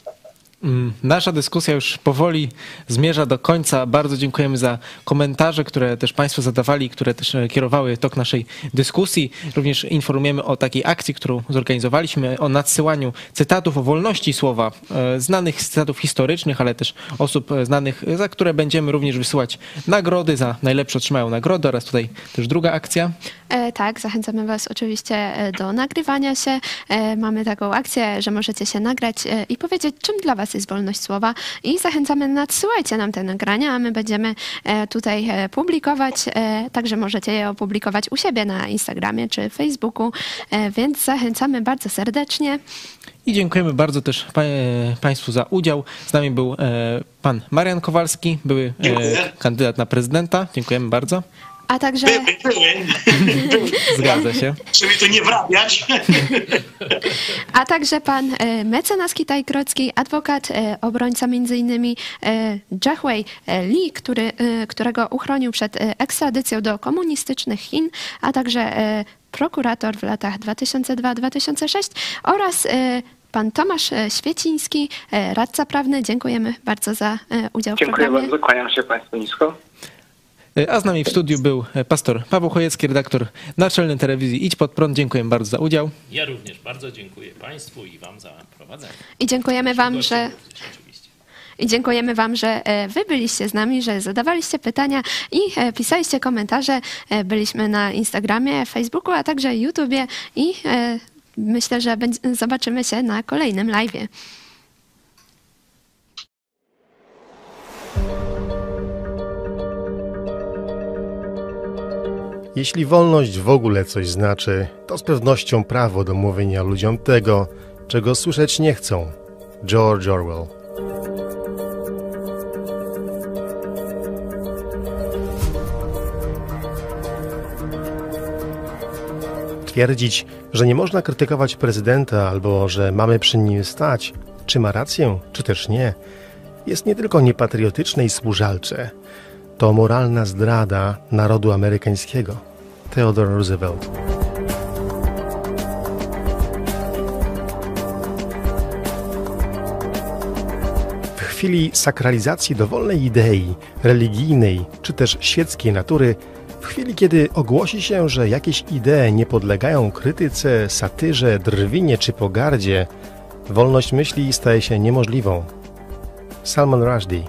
Mm, Nasza dyskusja już powoli zmierza do końca. Bardzo dziękujemy za komentarze, które też Państwo zadawali, które też e, kierowały tok naszej dyskusji. Również informujemy o takiej akcji, którą zorganizowaliśmy, o nadsyłaniu cytatów o wolności słowa, e, znanych cytatów historycznych, ale też osób e, znanych, za które będziemy również wysyłać nagrody. Za najlepsze otrzymają nagrody oraz tutaj też druga akcja. E, tak, zachęcamy Was oczywiście e, do nagrywania się. E, mamy taką akcję, że możecie się nagrać i powiedzieć, czym dla Was jest wolność słowa. I zachęcamy, nadsyłajcie nam te nagrania, a my będziemy tutaj publikować. Także możecie je opublikować u siebie na Instagramie czy Facebooku, więc zachęcamy bardzo serdecznie. I dziękujemy bardzo też pa, Państwu za udział. Z nami był e, pan Marian Kowalski, były e, kandydat na prezydenta. Dziękujemy bardzo. A także, Były, były. Zgadza się. Żeby tu nie wrabiać. a także pan e, mecenas Kitaj-Krocki, adwokat, e, obrońca m.in. Jahwei Lee, który, e, którego uchronił przed ekstradycją do komunistycznych Chin, a także prokurator w latach 2002-2006 oraz pan Tomasz Świeciński, radca prawny. Dziękujemy bardzo za udział w Dziękuję programie. bardzo, kłaniam się Państwu nisko. A z nami w studiu był e, pastor Paweł Chojecki, redaktor naczelny telewizji Idź Pod Prąd. Dziękuję bardzo za udział. Ja również bardzo dziękuję Państwu i Wam za prowadzenie. I dziękujemy wam, że... I dziękujemy Wam, że e, Wy byliście z nami, że zadawaliście pytania i e, pisaliście komentarze. Byliśmy na Instagramie, Facebooku, a także YouTubie i myślę, że zobaczymy się na kolejnym live'ie. Jeśli wolność w ogóle coś znaczy, to z pewnością prawo do mówienia ludziom tego, czego słyszeć nie chcą. George Orwell. Twierdzić, że nie można krytykować prezydenta albo że mamy przy nim stać, czy ma rację, czy też nie, jest nie tylko niepatriotyczne i służalcze, to moralna zdrada narodu amerykańskiego. Theodore Roosevelt. W chwili sakralizacji dowolnej idei, religijnej czy też świeckiej natury, w chwili kiedy ogłosi się, że jakieś idee nie podlegają krytyce, satyrze, drwinie czy pogardzie, wolność myśli staje się niemożliwą. Salman Rushdie